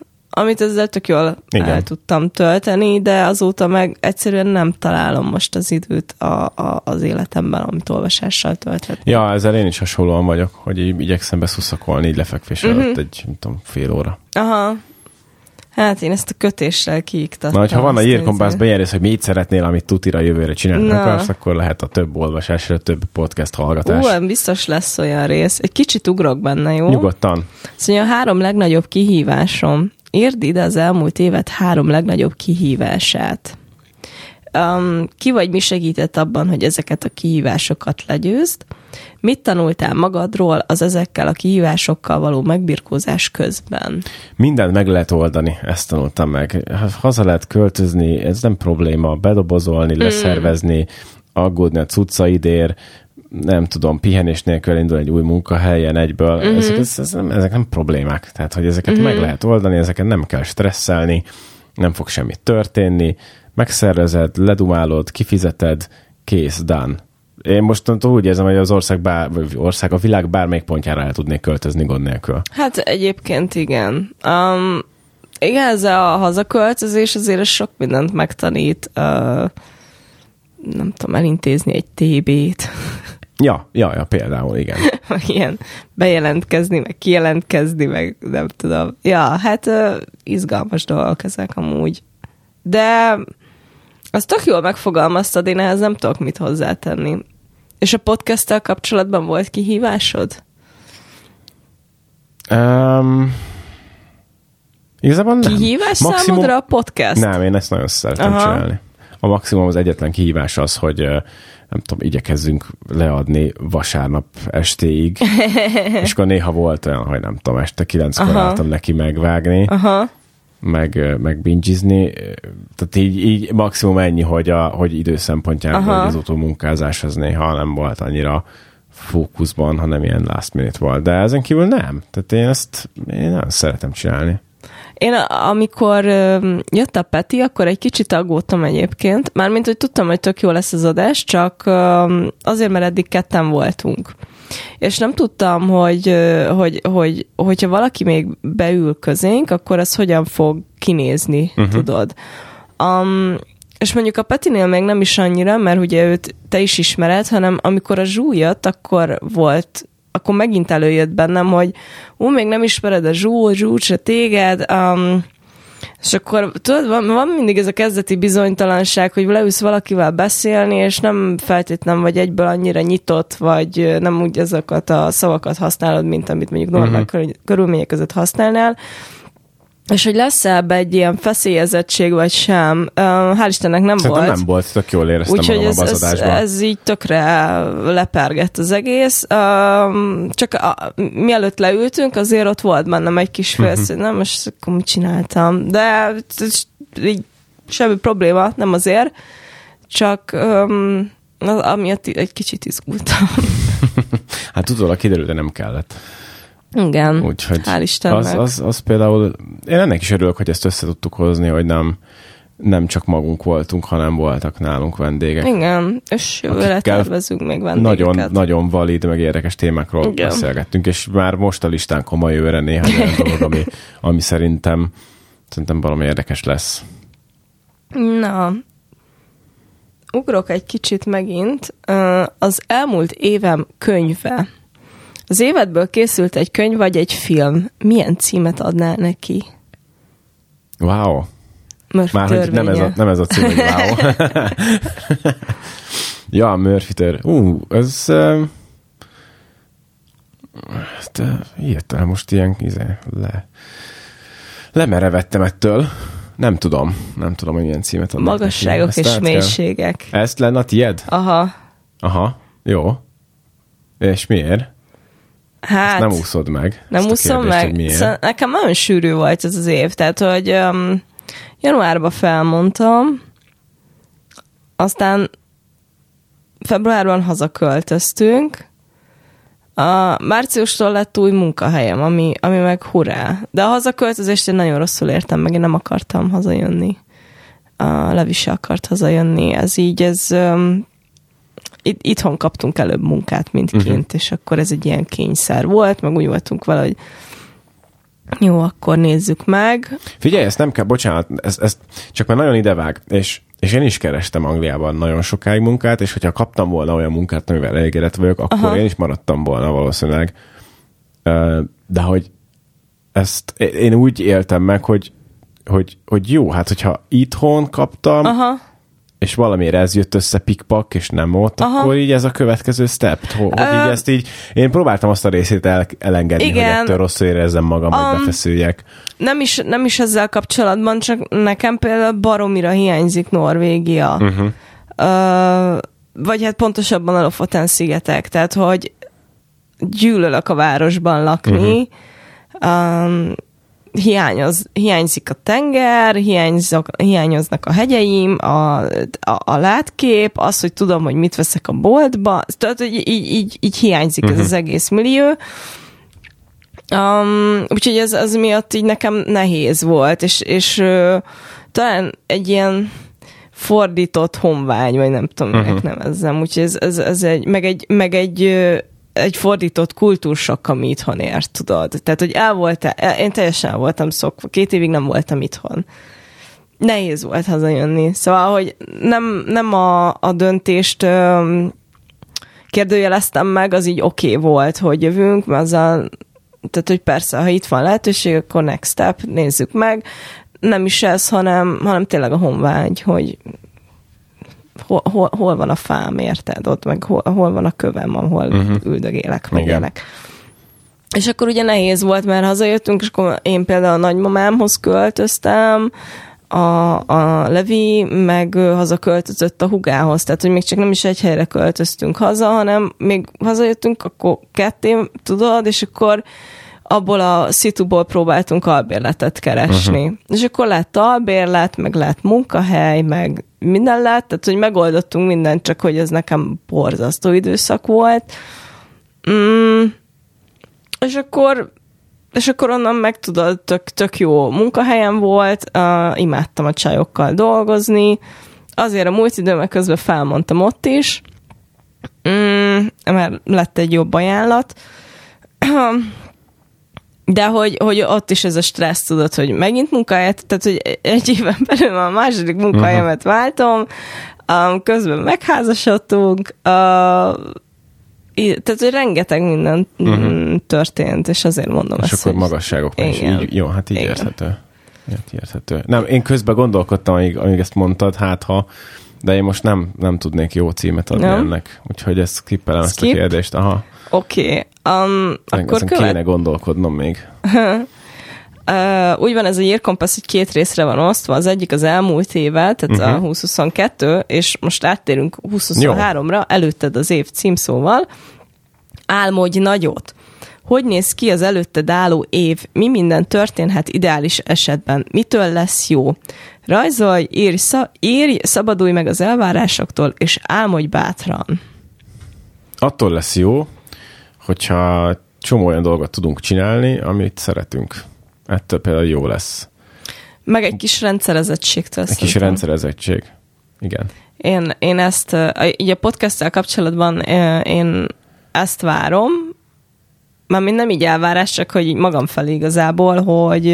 amit ezzel tök jól Igen. el tudtam tölteni, de azóta meg egyszerűen nem találom most az időt a, a, az életemben, amit olvasással tölthetni. Ja, ezzel én is hasonlóan vagyok, hogy így igyekszem beszuszakolni így lefekvés uh-huh. előtt egy, nem tudom, fél óra. Aha. Hát én ezt a kötéssel kiiktattam. Na, hogyha van a írkompász bejárés, hogy mit szeretnél, amit tutira jövőre csinálni akarsz, akkor lehet a több olvasásra, több podcast hallgatás. Ú, biztos lesz olyan rész. Egy kicsit ugrok benne, jó? Nyugodtan. Szóval a három legnagyobb kihívásom írd ide az elmúlt évet három legnagyobb kihívását. Um, ki vagy mi segített abban, hogy ezeket a kihívásokat legyőzd? Mit tanultál magadról az ezekkel a kihívásokkal való megbirkózás közben? Mindent meg lehet oldani, ezt tanultam meg. Haza lehet költözni, ez nem probléma, bedobozolni, mm. leszervezni, aggódni a cuccaidért, nem tudom, pihenés nélkül indul egy új munkahelyen egyből, uh-huh. ezek, ez, ez nem, ezek nem problémák. Tehát, hogy ezeket uh-huh. meg lehet oldani, ezeket nem kell stresszelni, nem fog semmi történni, megszervezed, ledumálod, kifizeted, kész, done. Én mostantól úgy érzem, hogy az ország, bár, vagy ország a világ bármelyik pontjára el tudnék költözni gond nélkül. Hát egyébként igen. Um, igen, ez a hazaköltözés azért sok mindent megtanít. Uh, nem tudom, elintézni egy TB-t. Ja, ja, ja, például, igen. ilyen bejelentkezni, meg kijelentkezni, meg nem tudom. Ja, hát uh, izgalmas dolgok ezek amúgy. De azt tök jól megfogalmaztad, én ehhez nem tudok mit hozzátenni. És a podcasttel kapcsolatban volt kihívásod? Um, igazából nem. Kihívás Maximum... számodra a podcast? Nem, én ezt nagyon szeretem Aha. csinálni. A maximum az egyetlen kihívás az, hogy nem tudom, igyekezzünk leadni vasárnap estéig, és akkor néha volt olyan, hogy nem tudom, este kilenckor álltam neki megvágni, Aha. meg, meg bingizni, tehát így, így maximum ennyi, hogy, a, hogy idő szempontjából az utómunkázás az néha nem volt annyira fókuszban, hanem ilyen last minute volt. De ezen kívül nem. Tehát én ezt én nagyon szeretem csinálni. Én amikor jött a Peti, akkor egy kicsit aggódtam egyébként, mármint, hogy tudtam, hogy tök jó lesz az adás, csak azért, mert eddig ketten voltunk. És nem tudtam, hogy, hogy, hogy hogyha valaki még beül közénk, akkor ez hogyan fog kinézni, uh-huh. tudod. Um, és mondjuk a Petinél még nem is annyira, mert ugye őt te is ismered, hanem amikor a Zsú jött, akkor volt akkor megint előjött bennem, hogy ú, még nem ismered a Zsú, Zsú se téged, um, és akkor tudod, van, van mindig ez a kezdeti bizonytalanság, hogy leülsz valakivel beszélni, és nem feltétlenül vagy egyből annyira nyitott, vagy nem úgy ezeket a szavakat használod, mint amit mondjuk normál uh-huh. körülmények között használnál. És hogy lesz -e ebbe egy ilyen feszélyezettség, vagy sem, hál' Istennek nem Szerintem volt. nem volt, tök jól éreztem Úgyhogy magam ez, az ez, ez így tökre lepergett az egész. Csak a, mielőtt leültünk, azért ott volt bennem egy kis félsz, uh-huh. nem, most akkor mit csináltam. De így, semmi probléma, nem azért. Csak um, amiatt egy kicsit izgultam. hát utólag kiderült, de nem kellett. Igen, Úgyhogy hál' Istennek. Az, az, az például, én ennek is örülök, hogy ezt össze tudtuk hozni, hogy nem, nem csak magunk voltunk, hanem voltak nálunk vendégek. Igen, és jövőre tervezünk még vendégeket. Nagyon, nagyon valid, meg érdekes témákról Igen. beszélgettünk, és már most a listán komoly jövőre néhány olyan dolog, ami, ami szerintem, szerintem valami érdekes lesz. Na, ugrok egy kicsit megint. Az elmúlt évem könyve. Az évedből készült egy könyv vagy egy film. Milyen címet adnál neki? Wow. Murphy Már hogy nem ez, a, nem ez a cím, hogy wow. ja, Murphy tör. Ú, ez... Uh, ezt uh, írtál most ilyen izé, le, lemerevettem ettől. Nem tudom, nem tudom, hogy milyen címet adnak Magasságok és mélységek. Ezt lenne a tied? Aha. Aha, jó. És miért? Hát, Ezt nem úszod meg. Nem úszom meg. Szóval nekem nagyon sűrű volt ez az év, tehát hogy um, januárban felmondtam, aztán februárban hazaköltöztünk, a márciustól lett új munkahelyem, ami, ami meg hurrá. De a hazaköltözést én nagyon rosszul értem, meg én nem akartam hazajönni. A Levi se akart hazajönni. Ez így, ez um, it, itthon kaptunk előbb munkát, mint kint, uh-huh. és akkor ez egy ilyen kényszer volt, meg úgy voltunk vele, hogy jó, akkor nézzük meg. Figyelj, ezt nem kell, bocsánat, ezt, ezt csak már nagyon idevág, és, és én is kerestem Angliában nagyon sokáig munkát, és hogyha kaptam volna olyan munkát, amivel elégedett vagyok, akkor Aha. én is maradtam volna valószínűleg. De hogy ezt én úgy éltem meg, hogy, hogy, hogy jó, hát hogyha itthon kaptam, Aha és valamiért ez jött össze pikpak, és nem ott, Aha. akkor így ez a következő step. Hogy uh, így ezt így, én próbáltam azt a részét el, elengedni, igen, hogy ettől rosszul érezzem magam, um, hogy befeszüljek. Nem is, nem is ezzel kapcsolatban, csak nekem például baromira hiányzik Norvégia. Uh-huh. Uh, vagy hát pontosabban a Lofoten szigetek, tehát hogy gyűlölök a városban lakni, uh-huh. um, hiányoz, hiányzik a tenger, hiányzok, hiányoznak a hegyeim, a, a, a látkép, az, hogy tudom, hogy mit veszek a boltba, tehát hogy így, így, így hiányzik uh-huh. ez az mhm. egész millió. Um, úgyhogy ez az miatt így nekem nehéz volt, és, és uh, talán egy ilyen fordított honvágy, vagy nem tudom, uh-huh. Nevezzem. Úgyhogy ez, ez, ez egy, meg egy, meg egy egy fordított kultúrsok, ami itthon ért, tudod. Tehát, hogy el volt én teljesen el voltam szokva, két évig nem voltam itthon. Nehéz volt hazajönni. Szóval, hogy nem, nem a, a döntést öm, kérdőjeleztem meg, az így oké okay volt, hogy jövünk, mert azzal, tehát, hogy persze, ha itt van lehetőség, akkor next step, nézzük meg. Nem is ez, hanem, hanem tényleg a honvágy, hogy hol, hol, hol van a fám, érted? Ott meg hol, hol van a kövem, ahol uh-huh. üldögélek, meg élek. És akkor ugye nehéz volt, mert hazajöttünk, és akkor én például a nagymamámhoz költöztem, a, a Levi meg hazaköltözött a hugához, tehát hogy még csak nem is egy helyre költöztünk haza, hanem még hazajöttünk, akkor ketté, tudod, és akkor abból a szituból próbáltunk albérletet keresni. Uh-huh. És akkor lett albérlet, meg lett munkahely, meg minden lett, tehát hogy megoldottunk mindent, csak hogy ez nekem borzasztó időszak volt. Mm, és akkor és akkor onnan meg tudod, tök, tök jó munkahelyem volt, uh, imádtam a csajokkal dolgozni, azért a múlt időmek közben felmondtam ott is, mm, mert lett egy jobb ajánlat, de hogy, hogy ott is ez a stressz, tudod, hogy megint munkahelyet, tehát hogy egy éven belül a második munkahelyemet uh-huh. váltom, um, közben megházasodtunk, uh, tehát, hogy rengeteg minden uh-huh. történt, és azért mondom és ezt. És akkor hogy... magasságok is így, jó, hát így Igen. érthető. Így érthető. Nem, én közben gondolkodtam, amíg, amíg ezt mondtad, hát ha, de én most nem, nem tudnék jó címet adni nem? ennek, úgyhogy ezt skippelem Skip? ezt a kérdést. Aha. Oké, okay. um, akkor követ... kéne gondolkodnom még. Uh, úgy van ez a Year Compass, hogy két részre van osztva, az egyik az elmúlt éve, tehát uh-huh. a 2022, és most áttérünk 2023-ra, előtted az év címszóval. Álmodj nagyot. hogy néz ki az előtted álló év, mi minden történhet ideális esetben, mitől lesz jó. Rajzolj, írj, szab- írj szabadulj meg az elvárásoktól, és álmodj bátran. Attól lesz jó, hogyha csomó olyan dolgot tudunk csinálni, amit szeretünk. Ettől például jó lesz. Meg egy kis rendszerezettségtől. Egy kis rendszerezettség. Igen. Én, én ezt, így a podcasttel kapcsolatban én ezt várom, már mind nem így elvárás, csak hogy magam felé igazából, hogy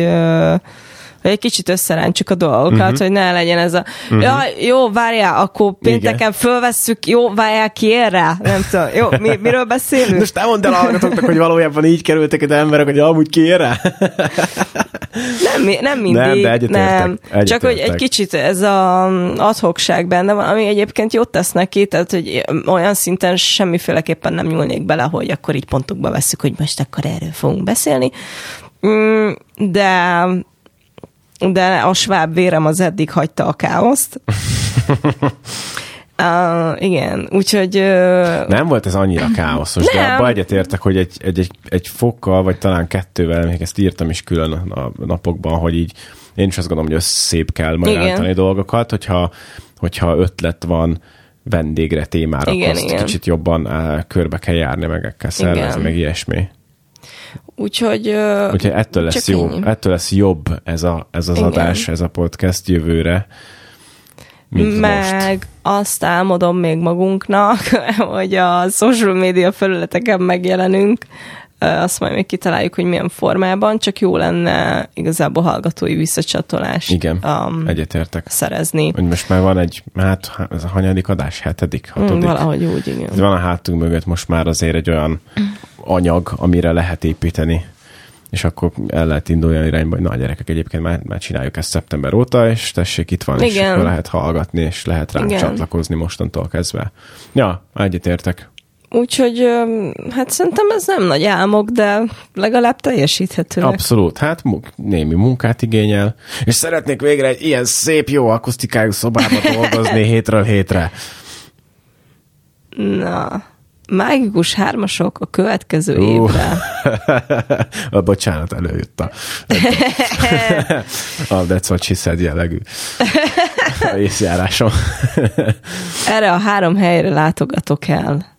hogy egy kicsit összerántsuk a dolgokat, uh-huh. hogy ne legyen ez a uh-huh. ja, jó, várjál, akkor pénteken Igen. fölvesszük, jó, várjál ki erre? Nem tudom, jó, mi, miről beszélünk? Most te mondd el hallgatóknak, hogy valójában így kerültek az emberek, hogy amúgy ki erre? nem, nem mindig. Nem, de nem. Csak hogy egy kicsit ez a adhokság benne van, ami egyébként jót tesz neki, tehát hogy olyan szinten semmiféleképpen nem nyúlnék bele, hogy akkor így pontokba veszük, hogy most akkor erről fogunk beszélni. Mm, de de a sváb vérem az eddig hagyta a káoszt. Uh, igen, úgyhogy... Uh, nem volt ez annyira káoszos, nem. de abban egyetértek, hogy egy, egy, egy, egy fokkal, vagy talán kettővel, még ezt írtam is külön a napokban, hogy így én is azt gondolom, hogy szép kell majd rántani dolgokat, hogyha, hogyha ötlet van vendégre, témára, igen, azt igen. kicsit jobban uh, körbe kell járni, meg kell szervezni, meg ilyesmi. Úgyhogy, Úgyhogy ettől lesz jó, ennyi. ettől lesz jobb ez, a, ez az Igen. adás, ez a podcast jövőre. Mint Meg most. azt álmodom még magunknak, hogy a social media felületeken megjelenünk, azt majd még kitaláljuk, hogy milyen formában, csak jó lenne igazából hallgatói visszacsatolást Igen, um, egyetértek. szerezni. Hogy most már van egy, hát ez a hanyadik adás, hetedik, mm, hatodik. Mm, valahogy úgy, igen. Van a hátunk mögött most már azért egy olyan anyag, amire lehet építeni és akkor el lehet indulni olyan irányba, hogy na gyerekek egyébként már, már csináljuk ezt szeptember óta, és tessék, itt van, Igen. és akkor lehet hallgatni, és lehet rá csatlakozni mostantól kezdve. Ja, egyetértek. Úgyhogy hát szerintem ez nem nagy álmok, de legalább teljesíthető. Abszolút, hát némi munkát igényel, és szeretnék végre egy ilyen szép, jó akusztikájú szobába dolgozni hétről hétre. Na, mágikus hármasok a következő uh. évre. a bocsánat, előjött a, a That's what she said jellegű észjárásom. Erre a három helyre látogatok el.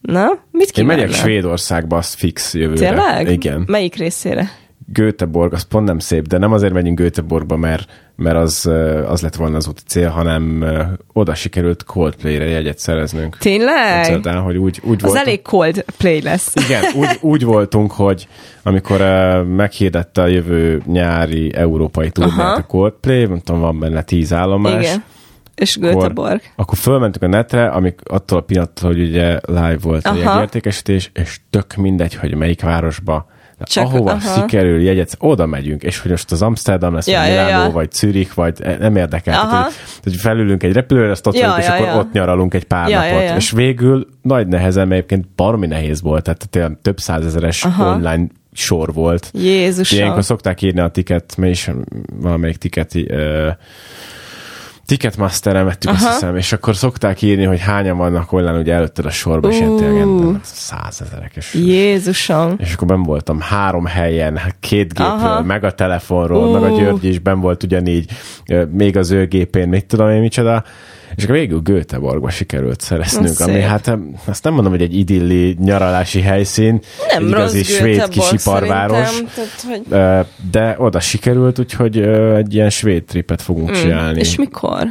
Na, mit Én megyek Svédországba, azt fix jövőre. Tényleg? Igen. Melyik részére? Göteborg, az pont nem szép, de nem azért megyünk Göteborgba, mert, mert az, az lett volna az úti cél, hanem oda sikerült Coldplay-re jegyet szereznünk. Tényleg? Képzeld hogy úgy, úgy az voltunk, elég Coldplay lesz. Igen, úgy, úgy voltunk, hogy amikor uh, meghirdette a jövő nyári európai túrnát a Coldplay, nem tudom, van benne tíz állomás, Igen és Göteborg. Akkor, akkor fölmentünk a netre, amik attól a pillanattól, hogy ugye live volt aha. a jegyértékesítés, és tök mindegy, hogy melyik városba csak, ahova aha. sikerül jegyet, oda megyünk, és hogy most az Amsterdam lesz, ja, vagy Milánó, ja, ja. vagy Zürich, vagy e, nem érdekel. Tehát, hogy felülünk egy repülőre, azt ott ja, vagyunk, ja, és ja. akkor ott nyaralunk egy pár ja, napot. Ja, ja. És végül nagy nehezen, mert egyébként baromi nehéz volt, tehát tényleg több százezeres aha. online sor volt. Jézusom. Ilyenkor szokták írni a tiket, mi is valamelyik tiket uh, Ticketmaster-en vettük, Aha. azt hiszem, és akkor szokták írni, hogy hányan vannak olyan, ugye előtted a sorba, uh. és ilyen tényleg százezerek. És, Jézusom. És akkor ben voltam három helyen, két gépről, Aha. meg a telefonról, uh. meg a György is ben volt ugyanígy, még az ő gépén, mit tudom én micsoda. És akkor végül Göteborgba sikerült szereznünk, ami hát azt nem mondom, hogy egy idilli nyaralási helyszín, nem egy igazi svéd kisiparváros, hogy... de oda sikerült, úgyhogy egy ilyen svéd tripet fogunk mm. csinálni. És mikor?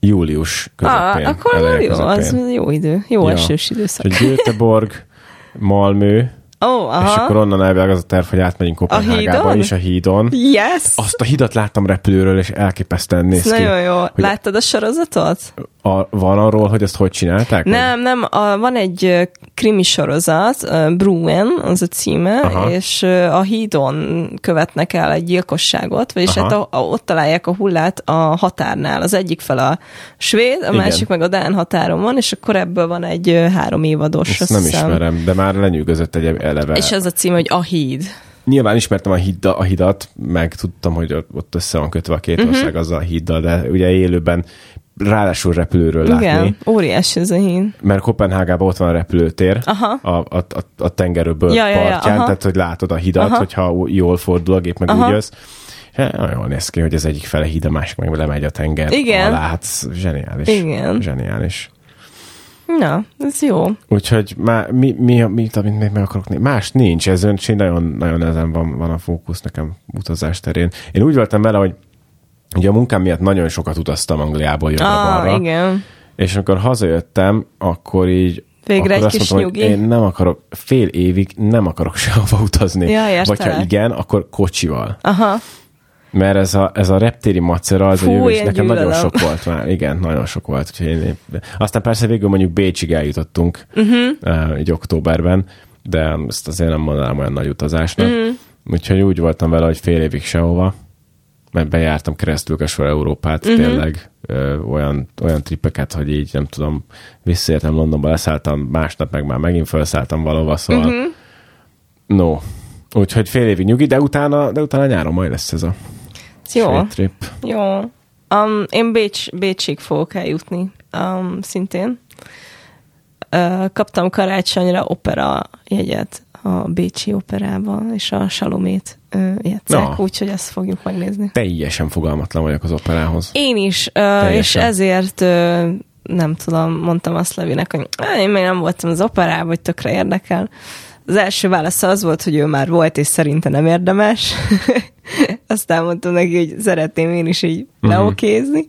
Július közepén. Ah, akkor jó, az jó idő, jó ja. esős időszak. Göteborg, Malmö, Oh, aha. És akkor onnan elvileg az a terv, hogy átmegyünk Kopenhágába is a hídon. Yes! Azt a hidat láttam repülőről, és elképesztően néz ki. Nagyon jó. Hogy Láttad a sorozatot? A, van arról, hogy ezt hogy csinálták? Nem, vagy? nem. A, van egy krimi sorozat, Bruen, az a címe, Aha. és a hídon követnek el egy gyilkosságot, vagyis hát a, a, ott találják a hullát a határnál. Az egyik fel a svéd, a Igen. másik meg a dán határon van, és akkor ebből van egy három évados. Ezt nem hiszem. ismerem, de már lenyűgözött egy eleve. És ez a cím, hogy A híd. Nyilván ismertem a, híd, a hidat, meg tudtam, hogy ott össze van kötve a két uh-huh. ország azzal a híddal, de ugye élőben ráadásul repülőről látni. Igen, óriási ez a hín. Mert Kopenhágában ott van a repülőtér aha. A, a, a, a tengerőből ja, partján, ja, ja, tehát hogy látod a hidat, aha. hogyha jól fordul a gép, meg aha. úgy jössz. Nagyon jól néz ki, hogy az egyik fele híd, a másik meg lemegy a tenger Igen. alá. Hát zseniális. Igen. Zseniális. Na, ez jó. Úgyhogy má, mi, mi, mi, amit még meg akarok nézni? Más nincs, ez ön, nagyon, nagyon ezen van, van a fókusz nekem utazás terén. Én úgy voltam vele, hogy ugye a munkám miatt nagyon sokat utaztam Angliából jobbra-balra. Ah, igen. És amikor hazajöttem, akkor így Végre akkor egy kis mondtam, nyugi. én nem akarok, fél évig nem akarok sehova utazni. Ja, Vagy ha igen, akkor kocsival. Aha. Mert ez a, ez a reptéri macera, az Fú, a jövő, nekem gyűlölöm. nagyon sok volt már. Igen, nagyon sok volt. Úgyhogy én, aztán persze végül mondjuk Bécsig eljutottunk, uh-huh. így októberben, de ezt azért nem mondanám olyan nagy utazásnak. Uh-huh. Úgyhogy úgy voltam vele, hogy fél évig sehova, mert bejártam keresztül a Európát, uh-huh. tényleg ö, olyan, olyan trippeket, hogy így nem tudom, visszaértem Londonba, leszálltam, másnap meg már megint felszálltam valahova, szóval uh-huh. no. Úgyhogy fél évig nyugi, de utána, de utána nyáron majd lesz ez a jó. trip. Jó. Um, én Bécs, Bécsig fogok eljutni um, szintén. Uh, kaptam karácsonyra opera jegyet a Bécsi operába, és a Salomét uh, játszák, no. úgyhogy ezt fogjuk megnézni. Teljesen fogalmatlan vagyok az operához. Én is, uh, és ezért uh, nem tudom, mondtam azt Levinek, hogy én még nem voltam az operában, hogy tökre érdekel. Az első válasz az volt, hogy ő már volt, és szerinte nem érdemes. Aztán mondtam neki, hogy szeretném én is így uh-huh. leokézni.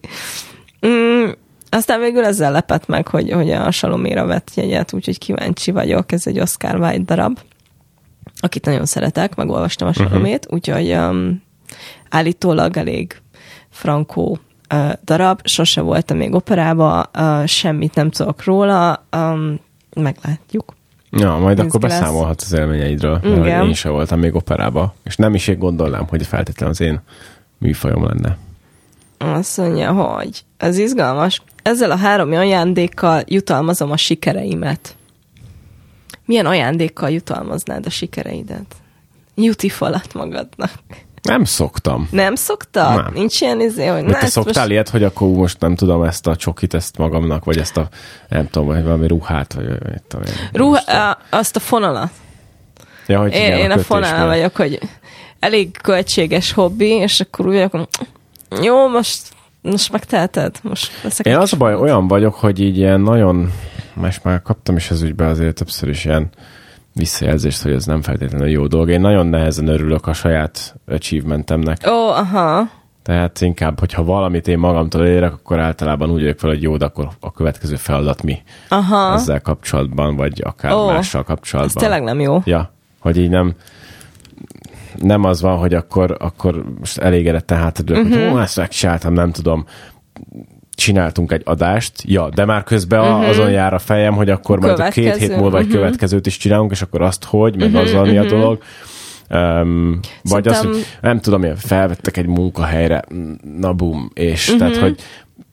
Mm, aztán végül ezzel lepett meg, hogy, hogy a Saloméra vett jegyet, úgyhogy kíváncsi vagyok. Ez egy Oscar Wilde darab, akit nagyon szeretek, megolvastam a mhm. Salomét, uh-huh. úgyhogy um, állítólag elég frankó uh, darab, sose voltam még operába, uh, semmit nem tudok róla, um, meglátjuk. Ja, majd akkor beszámolhatsz az élményeidről. Igen. Én sem voltam még operába, és nem is én gondolnám, hogy feltétlenül az én műfajom lenne. Azt mondja, hogy ez izgalmas. Ezzel a három ajándékkal jutalmazom a sikereimet. Milyen ajándékkal jutalmaznád a sikereidet? Juti falat magadnak. Nem szoktam. Nem szoktad? Nem. Nincs ilyen izé, hogy... te szoktál most... ilyet, hogy akkor most nem tudom ezt a csokit, ezt magamnak, vagy ezt a, nem tudom, vagy valami ruhát, vagy mit tudom én. Ruha, a, azt a fonalat. Ja, hogy igen, én, a, én a fonal vagyok, hogy elég költséges hobbi, és akkor úgy vagyok, jó, most, most megteheted. Most én az a baj, olyan vagyok, hogy így ilyen nagyon, most már kaptam is az ügybe azért többször is ilyen visszajelzést, hogy ez nem feltétlenül jó dolog. Én nagyon nehezen örülök a saját achievementemnek. Ó, oh, aha. Tehát inkább, hogyha valamit én magamtól érek, akkor általában úgy vagyok fel, hogy jó, de akkor a következő feladat mi Aha. ezzel kapcsolatban, vagy akár oh, mással kapcsolatban. Ez tényleg nem jó. Ja, hogy így nem nem az van, hogy akkor, akkor most elégedetten hátradőlök, uh-huh. hogy mhm. ó, ezt megcsináltam, nem tudom, csináltunk egy adást, ja, de már közben uh-huh. azon jár a fejem, hogy akkor majd a két hét múlva egy uh-huh. következőt is csinálunk, és akkor azt hogy, meg uh-huh, azzal mi a dolog. Um, vagy azt, hogy nem tudom, hogy felvettek egy munkahelyre, na bum, és uh-huh. tehát, hogy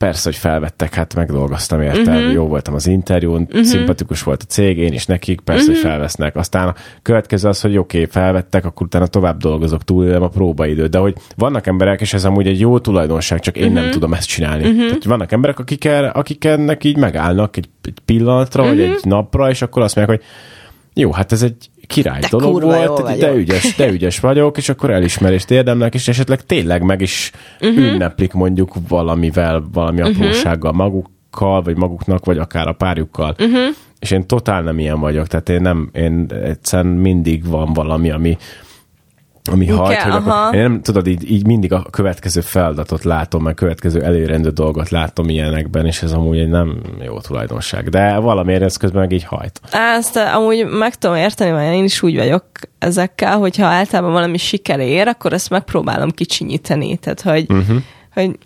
persze, hogy felvettek, hát megdolgoztam érte, uh-huh. jó voltam az interjún, uh-huh. szimpatikus volt a cég, én is nekik, persze, uh-huh. hogy felvesznek. Aztán a következő az, hogy oké, okay, felvettek, akkor utána tovább dolgozok, túlélem a próbaidőt. De hogy vannak emberek, és ez amúgy egy jó tulajdonság, csak én uh-huh. nem tudom ezt csinálni. Uh-huh. Tehát vannak emberek, akik, el, akik ennek így megállnak egy, egy pillanatra, uh-huh. vagy egy napra, és akkor azt mondják, hogy jó, hát ez egy király de dolog volt, de ügyes, de ügyes vagyok, és akkor elismerést érdemlek, és esetleg tényleg meg is uh-huh. ünneplik mondjuk valamivel, valami uh-huh. aprósággal magukkal, vagy maguknak, vagy akár a párjukkal. Uh-huh. És én totál nem ilyen vagyok, tehát én nem, én egyszerűen mindig van valami, ami, ami okay, hajt, hogy akkor, én nem tudod, így, így mindig a következő feladatot látom, meg következő elérendő dolgot látom ilyenekben, és ez amúgy egy nem jó tulajdonság. De valamiért ez közben meg így hajt. Ezt amúgy meg tudom érteni, mert én is úgy vagyok ezekkel, hogyha általában valami siker ér, akkor ezt megpróbálom kicsinyíteni. Tehát, hogy, uh-huh. hogy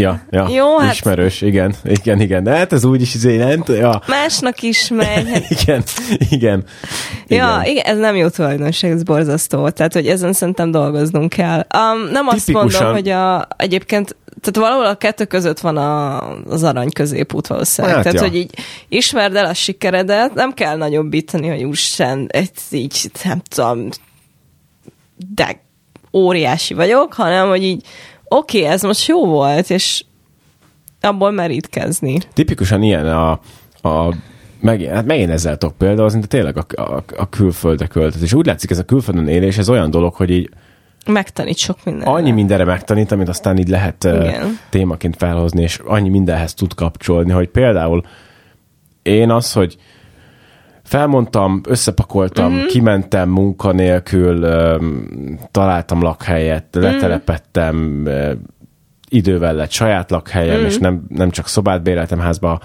Ja, ja. Jó, hát... Ismerős, igen, igen, igen. De hát ez úgy is izé, nem ja. Másnak is megy. Hát... igen, igen. Ja, igen, ez nem jó tulajdonság, ez borzasztó. Tehát, hogy ezen szerintem dolgoznunk kell. Um, nem azt Tipikusan... mondom, hogy a, egyébként tehát valahol a kettő között van a, az arany középút valószínűleg. Hát, tehát, ja. hogy így ismerd el a sikeredet, nem kell nagyobbítani, hogy úristen, egy így, nem tudom, de óriási vagyok, hanem, hogy így oké, okay, ez most jó volt, és abból merítkezni. Tipikusan ilyen a, a megint, hát megint ezzel tudok például, de tényleg a, a, a külföldre költött. És úgy látszik, ez a külföldön élés, ez olyan dolog, hogy így Megtanít sok mindenre. Annyi mindenre megtanít, amit aztán így lehet Igen. témaként felhozni, és annyi mindenhez tud kapcsolni, hogy például én az, hogy felmondtam, összepakoltam, uh-huh. kimentem munkanélkül, találtam lakhelyet, uh-huh. letelepettem, idővel lett saját lakhelyem, mm. és nem, nem csak szobát béreltem házba,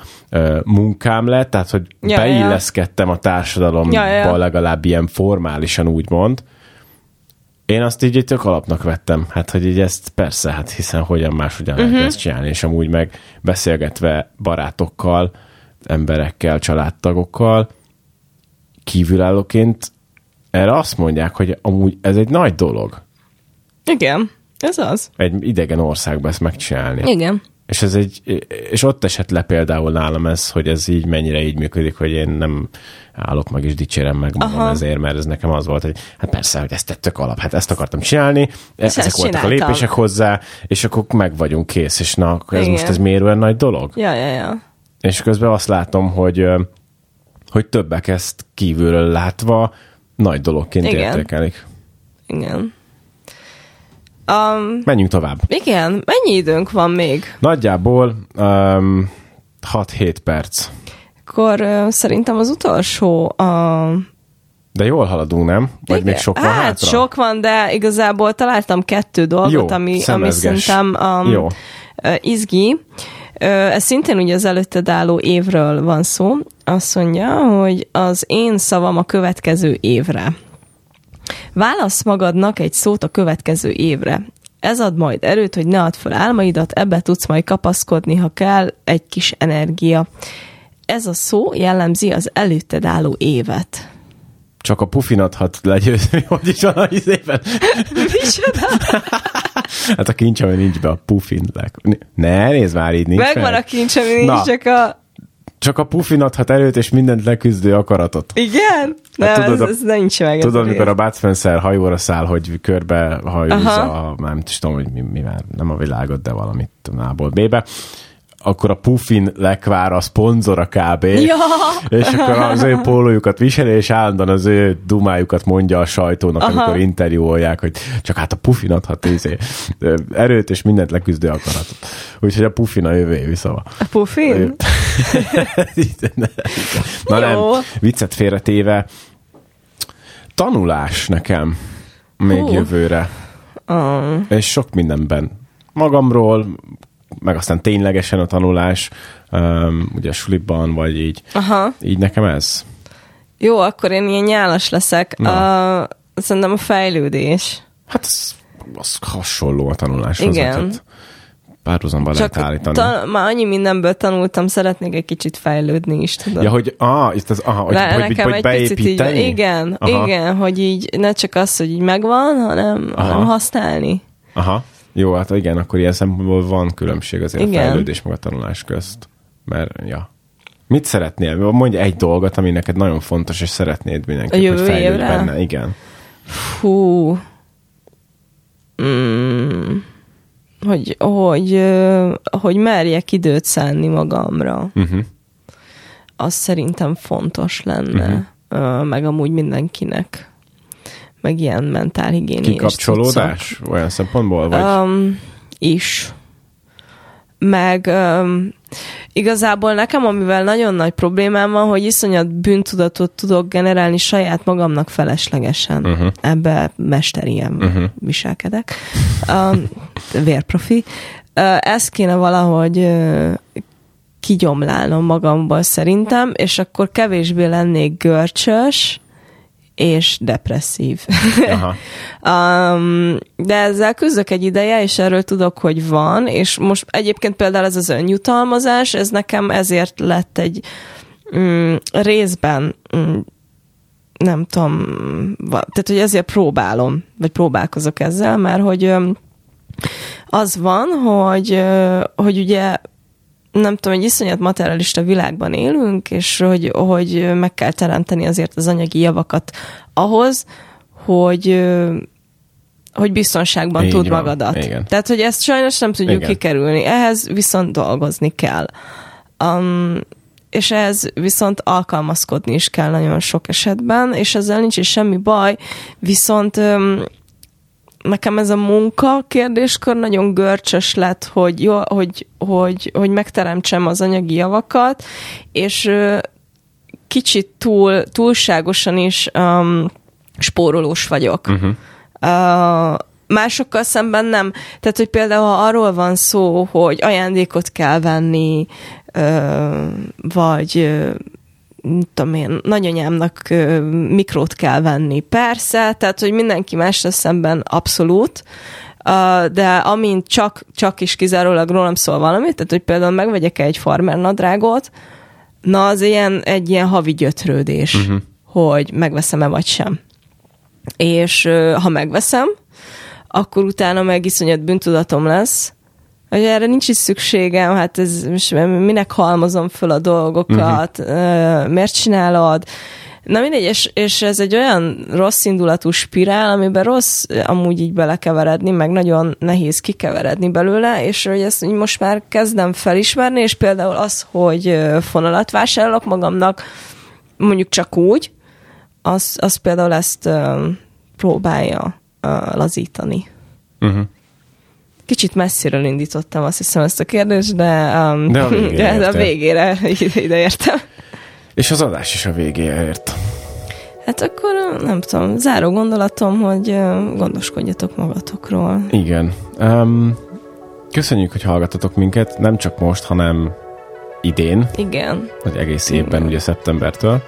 munkám lett, tehát hogy ja, beilleszkedtem ja. a társadalomba ja, ja. legalább ilyen formálisan úgymond. Én azt így tök alapnak vettem, hát hogy így ezt persze, hát hiszen hogyan máshogyan uh-huh. lehet ezt csinálni, és amúgy meg beszélgetve barátokkal, emberekkel, családtagokkal, kívülállóként erre azt mondják, hogy amúgy ez egy nagy dolog. Igen, ez az. Egy idegen országban ezt megcsinálni. Igen. És, ez egy, és ott esett le például nálam ez, hogy ez így mennyire így működik, hogy én nem állok meg és dicsérem meg magam Aha. ezért, mert ez nekem az volt, hogy hát persze, hogy ezt tettök alap, hát ezt akartam csinálni, és ezek voltak csináltam. a lépések hozzá, és akkor meg vagyunk kész, és na, akkor ez Igen. most ez miért olyan nagy dolog? Ja, ja, ja. És közben azt látom, hogy, hogy többek ezt kívülről látva nagy dologként Igen. értékelik. Igen. Um, Menjünk tovább. Igen, mennyi időnk van még? Nagyjából um, 6-7 perc. Akkor uh, szerintem az utolsó a... De jól haladunk, nem? Vagy Igen. még sok van Hát hátra? sok van, de igazából találtam kettő dolgot, Jó, ami, ami szerintem um, Jó. Uh, izgi. Uh, ez szintén ugye az előtted álló évről van szó. Azt mondja, hogy az én szavam a következő évre. Válasz magadnak egy szót a következő évre. Ez ad majd erőt, hogy ne add fel álmaidat, ebbe tudsz majd kapaszkodni, ha kell, egy kis energia. Ez a szó jellemzi az előtted álló évet. Csak a pufinathat legyőzni, hogy is van az éven. Hát a kincs, ami nincs be, a pufin. Ne, nézd már, így nincs Megvan fel. a kincs, ami nincs, Na. csak a csak a pufin adhat erőt és mindent leküzdő akaratot. Igen? Hát nem, tudod, ez, ez nincs meg. Tudod, mikor a Bud Spencer hajóra száll, hogy körbe hajózza, a, nem tudom, hogy mi, mivel, nem a világot, de valamit A-ból B-be akkor a Puffin lekvár a szponzora kb. Ja. És akkor az ő pólójukat viseli, és állandóan az ő dumájukat mondja a sajtónak, Aha. amikor interjúolják, hogy csak hát a Puffin adhat izé, erőt és mindent leküzdő akaratot. Úgyhogy a Puffin a jövő évi szava. A Puffin? Na nem, viccet félretéve. Tanulás nekem még Hú. jövőre. Uh. És sok mindenben. Magamról, meg aztán ténylegesen a tanulás, um, ugye a suliban, vagy így. Aha. Így nekem ez. Jó, akkor én ilyen nyálas leszek. Uh, szerintem a fejlődés. Hát az, az hasonló a tanuláshoz. Igen. Hát, párhuzamban lehet állítani. Ta, már annyi mindenből tanultam, szeretnék egy kicsit fejlődni is, tudod. Ja, hogy, ah, itt az, aha, hogy, Le, hogy, nekem hogy, egy picit így, igen, aha. igen, hogy így ne csak az, hogy így megvan, hanem, hanem használni. Aha. Jó, hát igen, akkor ilyen szempontból van különbség azért igen. a fejlődés meg a tanulás közt. Mert, ja. Mit szeretnél? Mondj egy dolgot, ami neked nagyon fontos, és szeretnéd mindenki, hogy fejlődj benne. Igen. Fú. Mm. Hogy, hogy, hogy merjek időt szánni magamra. Uh-huh. Az szerintem fontos lenne. Uh-huh. Meg amúgy mindenkinek meg ilyen mentálhigiéniás Kikapcsolódás? Olyan szempontból? Vagy? Um, is. Meg um, igazából nekem, amivel nagyon nagy problémám van, hogy iszonyat bűntudatot tudok generálni saját magamnak feleslegesen. Uh-huh. Ebbe mesterien uh-huh. viselkedek. Um, vérprofi. Uh, ezt kéne valahogy uh, kigyomlálnom magamból szerintem, és akkor kevésbé lennék görcsös, és depresszív. Um, de ezzel küzdök egy ideje, és erről tudok, hogy van, és most egyébként például ez az önjutalmazás, ez nekem ezért lett egy mm, részben mm, nem tudom, tehát hogy ezért próbálom, vagy próbálkozok ezzel, mert hogy az van, hogy, hogy ugye nem tudom, egy iszonyat materialista világban élünk, és hogy, hogy meg kell teremteni azért az anyagi javakat ahhoz, hogy hogy biztonságban Így tud van, magadat. igen. Tehát, hogy ezt sajnos nem tudjuk Igen. kikerülni. Ehhez viszont dolgozni kell. Um, és ehhez viszont alkalmazkodni is kell nagyon sok esetben, és ezzel nincs is semmi baj, viszont um, nekem ez a munka kérdéskör nagyon görcsös lett, hogy, jó, hogy, hogy, hogy megteremtsem az anyagi javakat, és kicsit túl, túlságosan is um, spórolós vagyok. Uh-huh. Uh, másokkal szemben nem. Tehát, hogy például ha arról van szó, hogy ajándékot kell venni, vagy tudom én, nagyanyámnak mikrót kell venni. Persze, tehát, hogy mindenki másra szemben abszolút, de amint csak, csak is kizárólag rólam szól valamit, tehát, hogy például megvegyek egy farmer nadrágot, na az ilyen, egy ilyen havi gyötrődés, uh-huh. hogy megveszem-e vagy sem. És ha megveszem, akkor utána meg iszonyat bűntudatom lesz, hogy erre nincs is szükségem, hát ez minek halmozom föl a dolgokat, uh-huh. miért csinálod? Na mindegy, és, és ez egy olyan rossz indulatú spirál, amiben rossz amúgy így belekeveredni, meg nagyon nehéz kikeveredni belőle, és hogy ezt így most már kezdem felismerni, és például az, hogy fonalat vásárolok magamnak, mondjuk csak úgy, az, az például ezt uh, próbálja uh, lazítani. Uh-huh. Kicsit messziről indítottam azt hiszem ezt a kérdést, de, um, De a végére de a végére ide, ide értem. És az adás is a végére ért. Hát akkor uh, nem tudom, záró gondolatom, hogy uh, gondoskodjatok magatokról. Igen. Um, köszönjük, hogy hallgatatok minket, nem csak most, hanem idén, Igen. vagy egész évben, ugye szeptembertől.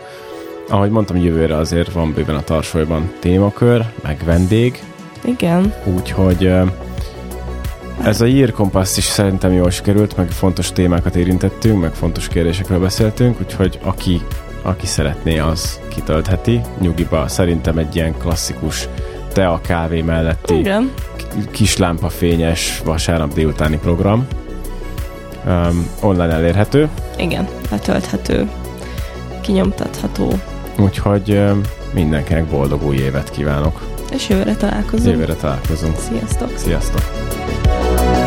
Ahogy mondtam, jövőre azért van bőven a tarsolyban témakör, meg vendég, Igen. úgyhogy ö, ez a Year Compass is szerintem jól sikerült, meg fontos témákat érintettünk, meg fontos kérdésekről beszéltünk, úgyhogy aki, aki szeretné, az kitöltheti. Nyugiba szerintem egy ilyen klasszikus tea kávé melletti Igen. kis lámpafényes vasárnap délutáni program. Um, online elérhető, Igen. Letölthető. Kinyomtatható. úgyhogy um, mindenkinek boldog új évet kívánok. És jövőre találkozunk. Jövőre találkozunk. Sziasztok! Sziasztok! Thank you.